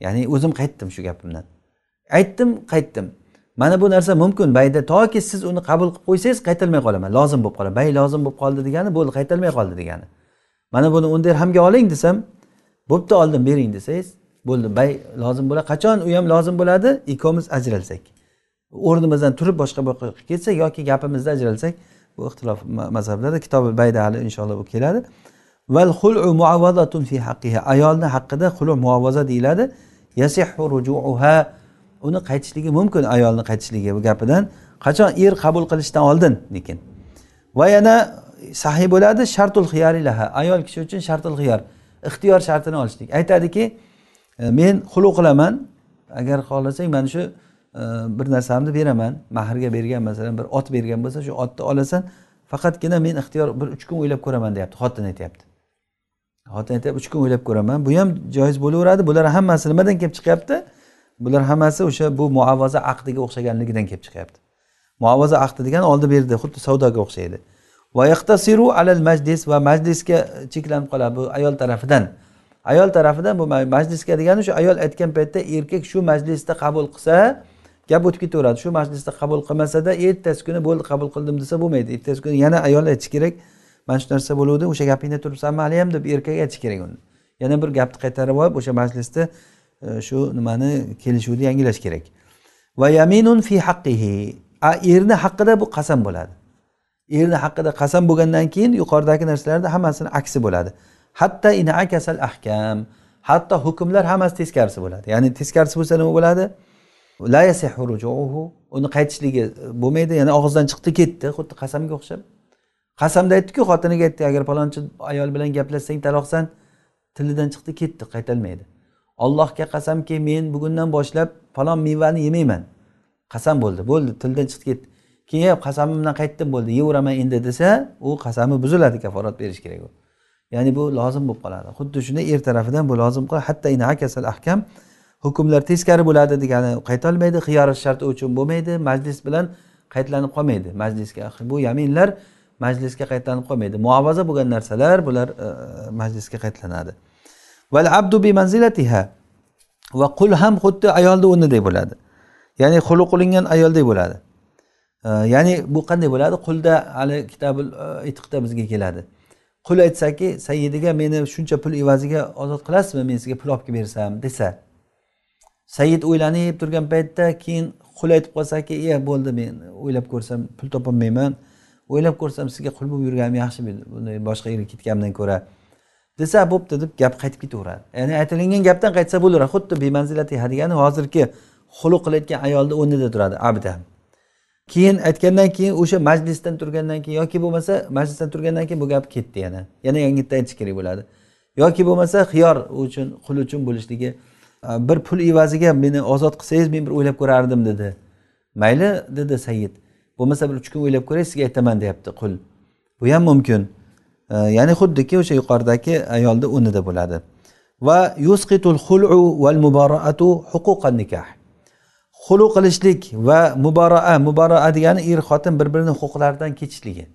Ya'ni o'zim qaytdim shu gapimdan. Aytdim qaytdim. Mana bu narsa mumkin bayda. Toki siz uni qabul qilib qo'ysangiz qaytarmay qolaman. Lozim bo'lib qoladi bay lozim bo'lib qoldi degani bo'ldi qaytarmay qoldi degani. Mana buni o'n dirhamga oling desam bo'pti oldim bering desangiz bo'ldi. Bay lozim bo'ladi. Qachon u ham lozim bo'ladi? Ikkovimiz ajralsak. O'rnimizdan turib boshqa yoqqa ketsak yoki gapimizda ajralsak bu ixtilof mazhablarda kitobi bayda hali inshaalloh bu keladi. Val xulu muavvazatun fi haqqiha. Ayolni haqqida xulu muavvaza deyiladi. Yasihu rujuuha. Uni qaytishligi mumkin ayolni qaytishligi bu gapidan. Qachon er qabul qilishdan oldin? Lekin. Va yana sahiy bo'ladi. Shartul xiyarilaha ayol kishi uchun shartul xiyar ixtiyor shartini olishlik. Aytadiki E, men xulu qilaman. Agar xohlasang mana shu e, bir narsamni beraman. Mahrga bergan masalan bir ot bergan bo'lsa shu otni olasan. Faqatgina men ixtiyor bir uch kun o'ylab ko'raman deyapti xotin aytyapti. Xotin aytyapti uch kun o'ylab ko'raman. Bu ham joiz bo'laveradi. Bular hammasi nimadan kelib chiqyapti? Bular hammasi o'sha bu muavvaza aqdiga o'xshaganligidan kelib chiqyapti. Muavvaza aqdi degani oldi berdi xuddi savdoga o'xshaydi. Alal majlis va majlisga cheklanib qoladi bu ayol tarafidan. Ayol tarafidan bu majlisga degani shu ayol aytgan paytda erkak shu majlisda qabul qilsa gap o'tib ketaveradi. Shu majlisda qabul qilmasada ertasi kuni bo'ldi qabul qildim desa bo'lmaydi. Ertasi kuni yana ayol aytishi kerak mana shu narsa bo'luvdi o'sha gapingda turibsanmi haliyam deb erkak aytishi kerak uni. Yana bir gapni qaytarib olib o'sha majlisda e, shu nimani kelishuvni yangilash kerak. Va yaminun fi haqqihi. Erni haqqida bu qasam bo'ladi. Erni haqqida qasam bo'lgandan keyin yuqoridagi narsalarda hammasini aksi bo'ladi. Hatto inakasal ahkam. Hatto hukmlar hammasi teskarisi bo'ladi. Ya'ni teskarisi bo'lsa nima bo'ladi? La uni qaytishligi bo'lmaydi. Ya'ni og'izdan chiqdi ketdi. Xuddi qasamga o'xshab. Qasamda aytdiku xotiniga aytdi agar palonchi ayol bilan gaplashsang taloqsan. Tilidan chiqdi ketdi qaytolmaydi allohga qasamki men bugundan boshlab falon mevani yemayman. Qasam bo'ldi bo'ldi tildan chiqib ketdi. Keyin qasamimdan qaytdim bo'ldi yeyveraman endi desa u qasami buziladi kaforat berish kerak u. ya'ni bu lozim bo'lib qoladi. Xuddi shunday er tarafidan bu lozim qoladi hakasal ahkam hukmlar teskari bo'ladi degani qaytolmaydi. Xiyori sharti uchun bo'lmaydi. Majlis bilan qaytlanib qolmaydi. Majlisga bu yaminlar majlisga qaytlanib qolmaydi. Muovaza bo'lgan narsalar bular e, e majlisga qaytlanadi. Val abdu bi manzilatiha va qul ham xuddi ayolni o'rnidek bo'ladi. Ya'ni xulu qilingan ayoldek bo'ladi. E, ya'ni bu qanday bo'ladi? Qulda hali kitobi e, itiqda bizga keladi. Qul aytsaki sayyidiga meni shuncha pul evaziga ozod qilasizmi men sizga pul olib kelib bersam desa. Sayyid o'ylanib turgan paytda keyin qul aytib qolsaki e bo'ldi men o'ylab ko'rsam pul topolmayman. O'ylab ko'rsam sizga qul bo'lib yurganim yaxshi bunday boshqa yerga ketganimdan ko'ra. Desa bo'pti deb gap qaytib ketaveradi. Ya'ni aytilingan gapdan qaytsa bo'laveradi xuddi bemanzilati degani hozirgi xuluq qilayotgan ayolni o'rnida turadi abda keyin aytgandan keyin o'sha majlisdan turgandan keyin yoki bo'lmasa majlisdan turgandan keyin bu gap ketdi yana. Yana yangitdan aytish kerak bo'ladi. Yoki bo'lmasa xiyor uchun qul uchun bo'lishligi bir pul evaziga meni ozod qilsangiz men bir o'ylab ko'rardim dedi. Mayli dedi sayyid bo'lmasa bir uch kun o'ylab ko'ray sizga aytaman deyapti qul. Bu ham mumkin. Ya'ni xuddiki o'sha yuqoridagi ayolni o'rnida bo'ladi. Va yusqitul xulu val muboraatu huquqan nikah. Xulu qilishlik va muboraa muboraa degani er xotin bir birini huquqlaridan kechishligi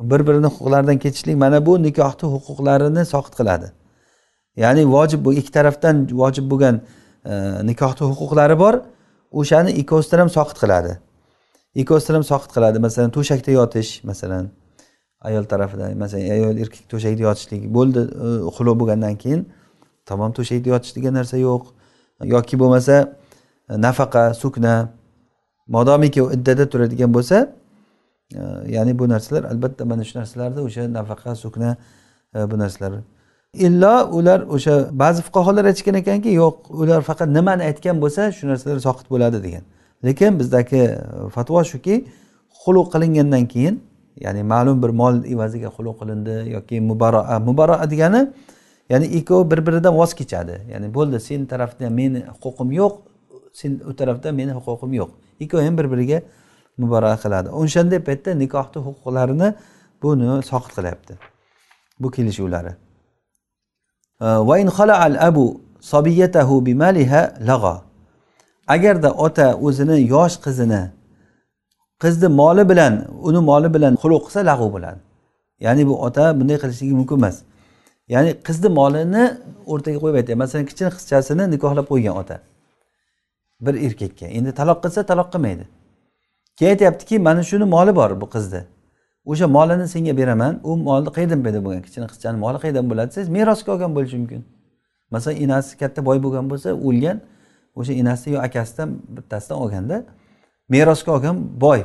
bir birini huquqlaridan kechishlik mana bu nikohni huquqlarini soqit qiladi. Ya'ni vojib bu ikki tarafdan vojib bo'lgan e, nikohni huquqlari bor o'shani ikkovsidan ham soqit qiladi. Ikkovsidan ham soqit qiladi. Masalan to'shakda yotish masalan ayol tarafidan masalan ayol erkak to'shakda yotishlik bo'ldi e, bo'lgandan keyin tamom to'shakda yotish degan narsa yo'q. Yoki bo'lmasa nafaqa sukna modomiki iddada turadigan bo'lsa e, ya'ni bu narsalar albatta mana shu narsalarda o'sha nafaqa sukna e, bu narsalar. Illo ular o'sha ba'zi fuqarolar aytishgan ekanki yo'q ular faqat nimani aytgan bo'lsa shu narsalar soqit bo'ladi degan. Lekin bizdagi e, fatvo shuki xuluq qilingandan keyin ya'ni ma'lum bir mol evaziga xuluq qilindi yoki mubaroa mubaroa degani ya'ni ikkovi bir biridan voz kechadi. Ya'ni bo'ldi sen tarafdan meni huquqim yo'q sen u tarafda meni huquqim yo'q. Ikkovi ham bir biriga muboraqa qiladi. O'shanday paytda nikohni huquqlarini buni soqit qilyapti. Bu kelishuvlari. Agarda ota o'zini yosh qizini qizni moli bilan uni moli bilan xuluq qilsa lag'u bo'ladi. Ya'ni bu ota bunday qilishligi mumkin emas. Ya'ni qizni molini o'rtaga qo'yib aytyapti masalan kichkina qizchasini nikohlab qo'ygan ota. Bir erkakka. Endi taloq qilsa taloq qilmaydi. Keyin aytyaptiki mana shuni moli bor bu qizni o'sha molini senga beraman. U molni qayerdan paydo bo'lgan? Kichkina qizchani moli qayerdan bo'ladi? Desangiz merosga olgan bo'lishi mumkin. Masalan enasi katta boy bo'lgan bo'lsa o'lgan o'sha enasi yo akasidan bittasidan olganda merosga olgan boy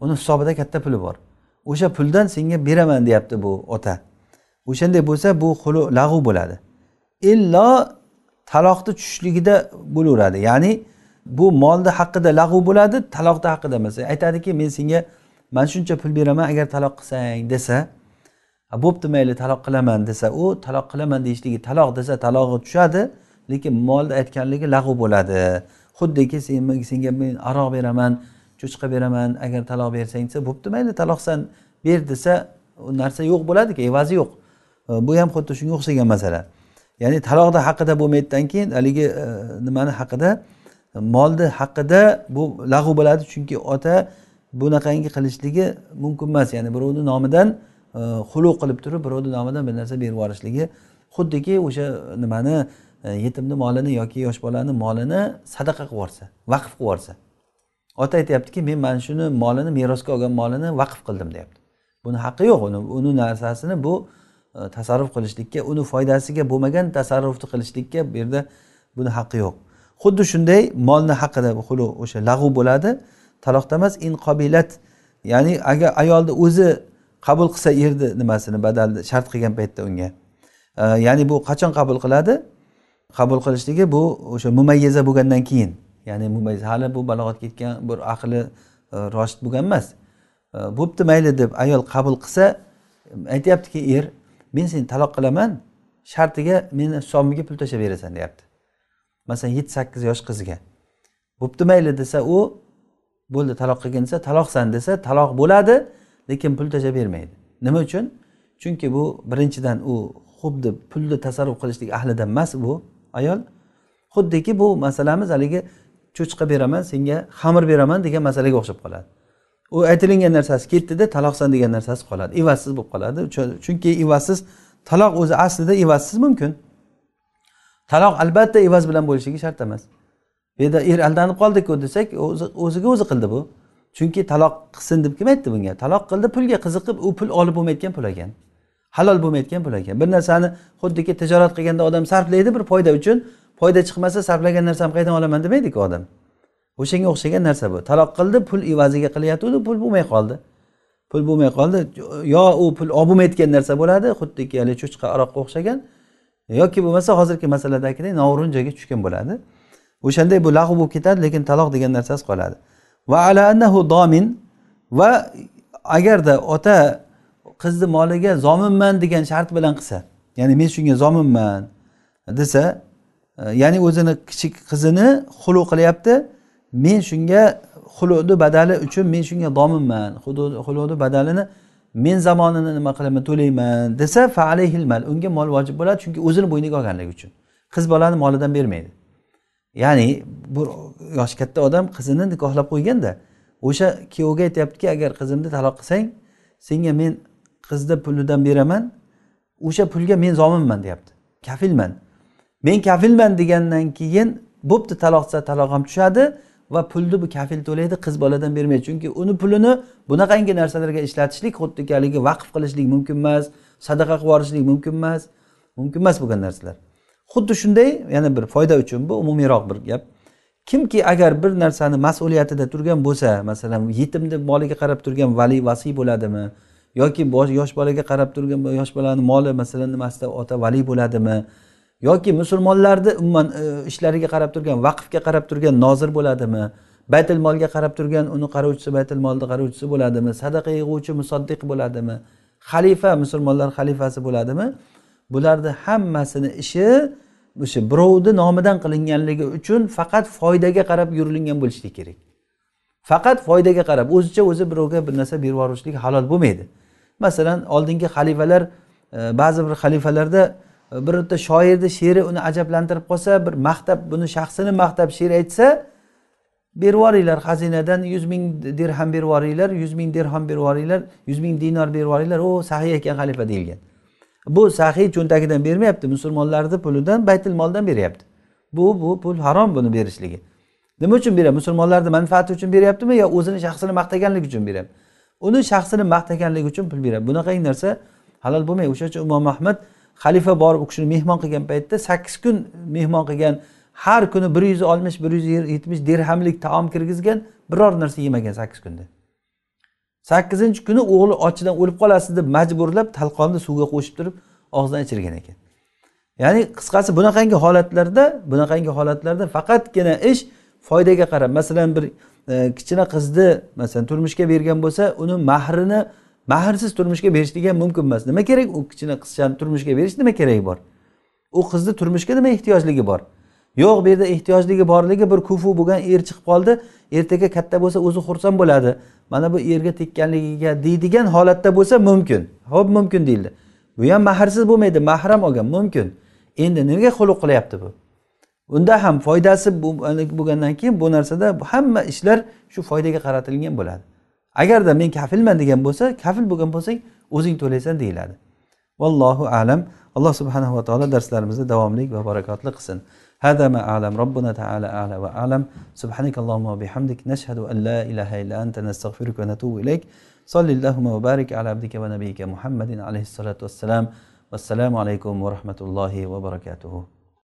uni hisobida katta puli bor. O'sha puldan senga beraman deyapti bu ota. O'shanday bo'lsa bu xulu lag'u bo'ladi. Illo taloqni tushishligida bo'laveradi. Ya'ni bu molni haqida lag'u bo'ladi taloqni haqida emas. E, aytadiki men senga mana shuncha pul beraman agar taloq qilsang desa bo'pti mayli taloq qilaman desa u taloq qilaman deyishligi taloq desa talog'i tushadi lekin molni aytganligi lag'u bo'ladi. Xuddiki senga men aroq beraman cho'chqa beraman agar taloq bersang desa bo'pti mayli taloqsan ber desa u narsa yo'q bo'ladiku evazi yo'q. E, bu ham xuddi shunga o'xshagan masala. Ya'ni taloqni haqida bo'lmaydidan keyin haligi e, nimani haqida molni haqida bu lag'u bo'ladi. Chunki ota bunaqangi qilishligi mumkin emas. Ya'ni birovni nomidan e, xulu qilib turib birovni nomidan bir narsa berib yuborishligi. Xuddiki o'sha nimani e, yetimni molini yoki yosh bolani molini sadaqa qilib yuborsa vaqf qilib yuborsa. Ota aytyaptiki men mana shuni molini merosga olgan molini vaqf qildim deyapti. Buni haqqi yo'q. Uni uni narsasini bu e, tasarruf qilishlikka uni foydasiga bo'lmagan tasarrufni qilishlikka bu yerda buni haqqi yo'q. Xuddi shunday molni haqida xulu o'sha lag'u bo'ladi. Taloqda emas inqobilat ya'ni agar ayolni o'zi qabul qilsa erni nimasini badalni shart qilgan paytda unga. Ya'ni bu qachon qabul qiladi? Qabul qilishligi bu o'sha mumayyaza bo'lgandan keyin. Ya'ni mumayyiz hali bu balog'atga yetgan bir aqli e, roshid bo'lgan emas. Bo'pti mayli deb ayol qabul qilsa aytyaptiki er men seni taloq qilaman shartiga meni hisobimga pul tashlab berasan deyapti. Masalan yetti sakkiz yosh qizga. Bo'pti mayli desa u bo'ldi taloq qilgin desa taloqsan desa taloq bo'ladi lekin pul tashlab bermaydi. Nima uchun? Chunki bu birinchidan u xuddi pulni tasarruf qilishlik ahlidan emas bu ayol. Xuddiki bu masalamiz haligi cho'chqa beraman senga xamir beraman degan masalaga o'xshab qoladi. U aytilingan narsasi ketdida taloqsan degan narsasi qoladi. Evazsiz bo'lib qoladi. Chunki evazsiz taloq o'zi aslida evazsiz mumkin. Taloq albatta evaz bilan bo'lishligi shart emas. Bu yerda er aldanib qoldiku desak o'ziga o'zi qildi bu. Chunki taloq qilsin deb kim aytdi bunga? Taloq qildi pulga qiziqib u pul olib bo'lmayotgan pul ekan. Halol bo'lmayotgan pul ekan. Bir narsani xuddiki tijorat qilganda odam sarflaydi bir foyda uchun. Foyda chiqmasa sarflagan narsamni qayerdan olaman demaydiku odam. O'shanga o'xshagan narsa bu. Taloq qildi pul evaziga qilyotgandi pul bo'lmay qoldi. Pul bo'lmay qoldi. Yo u pul olib bo'lmayotgan narsa bo'ladi xuddiki haligi cho'chqa aroqqa o'xshagan. Yoki bo'lmasa hozirgi masaladagidek noo'rin joyga tushgan bo'ladi. O'shanday bu lag'u bo'lib ketadi lekin taloq degan narsasi qoladi. Va ala annahu domin va agarda ota qizni moliga zominman degan shart bilan qilsa ya'ni men shunga zominman desa e, ya'ni o'zini kichik qizini xulu qilyapti men shunga xuludi badali uchun men shunga dominman xuludi badalini men zamonini nima qilaman to'layman desa mal unga mol vojib bo'ladi chunki o'zini bo'yniga olganligi uchun. Qiz bolani molidan bermaydi. Ya'ni bu yoshi katta odam qizini nikohlab qo'yganda o'sha kuyovga aytyaptiki agar qizimni taloq qilsang senga men qizni pulidan beraman o'sha pulga men zominman deyapti. Kafilman. Men kafilman degandan keyin bo'pti taloqsa taloq ham tushadi va pulni bu kafil to'laydi qiz boladan bermaydi chunki uni pulini bunaqangi narsalarga ishlatishlik xuddiki haligi vaqf qilishlik mumkin emas sadaqa qilib yuborishlik mumkin emas mumkin emas bo'lgan narsalar. Xuddi shunday yana bir foyda uchun bu umumiyroq bir gap. Kimki agar bir narsani mas'uliyatida turgan bo'lsa masalan yetimni moliga qarab turgan vali vasiy bo'ladimi? Yoki yosh bolaga qarab turgan yosh bolani moli masalan nimasida ota vali bo'ladimi? Yoki musulmonlarni umuman e, ishlariga qarab turgan vaqfga qarab turgan nozir bo'ladimi? Baytil molga qarab turgan uni qarovchisi baytil molni qarovchisi bo'ladimi? Sadaqa yig'uvchi musaddiq bo'ladimi? Xalifa musulmonlar xalifasi bo'ladimi? Bularni hammasini ishi o'sha birovni nomidan qilinganligi uchun faqat foydaga qarab yurilingan bo'lishligi kerak. Faqat foydaga qarab o'zicha o'zi birovga bir narsa berib yuborishlik halol bo'lmaydi. Masalan oldingi xalifalar e, ba'zi bir xalifalarda birorta shoirni she'ri uni ajablantirib qolsa bir maqtab buni shaxsini maqtab she'r aytsa berib yuboringlar xazinadan yuz ming dirham berib yuboringlar yuz ming dirham berib yuboringlar yuz ming dinor berib yuboringlar u sahiy ekan xalifa deyilgan. Bu sahiy cho'ntagidan bermayapti musulmonlarni pulidan baytil moldan beryapti. Bu bu pul harom buni berishligi. Nima uchun beryapti? Musulmonlarni manfaati uchun beryaptimi yo o'zini shaxsini maqtaganligi uchun beryapti? Uni shaxsini maqtaganligi uchun pul beradi bunaqangi narsa halol bo'lmaydi o'sha uchun imom ahmad xalifa borib u kishini mehmon qilgan paytda sakkiz kun mehmon qilgan har kuni bir yuz oltmish bir yuz yetmish dirhamlik taom kirgizgan biror narsa yemagan sakkiz kunda. Sakkizinchi kuni o'g'li ochidan o'lib qolasiz deb majburlab talqonni suvga qo'shib turib og'zidan ichirgan ekan. Ya'ni qisqasi bunaqangi holatlarda bunaqangi holatlarda faqatgina ish foydaga qarab masalan bir e, kichkina qizni masalan turmushga bergan bo'lsa uni mahrini mahrsiz turmushga berishlik ham mumkin emas. Nima kerak u kichkina qizchani turmushga berish nima keragi bor? U qizni turmushga nima ehtiyojligi bor? Yo'q bu yerda ehtiyojligi borligi bir kufu bo'lgan er chiqib qoldi. Ertaga katta bo'lsa o'zi xursand bo'ladi. Mana bu erga tekkanligiga deydigan holatda bo'lsa mumkin. Ho'p mumkin deyildi. Bu ham mahrsiz bo'lmaydi mahram olgan mumkin. Endi nega xuluq qilyapti bu? Unda ham foydasi bo'lgandan keyin bu narsada hamma ishlar shu foydaga qaratilgan bo'ladi. agarda men kafilman degan bo'lsa kafil bo'lgan bo'lsang o'zing to'laysan deyiladi vallohu alam alloh subhanava taolo darslarimizni davomli va barakotli qilsin هذا ما أعلم ربنا تعالى أعلى وأعلم سبحانك اللهم وبحمدك نشهد أن لا إله إلا أنت نستغفرك ونتوب إليك صل اللهم وبارك على عبدك ونبيك محمد عليه الصلاة والسلام والسلام عليكم ورحمة الله وبركاته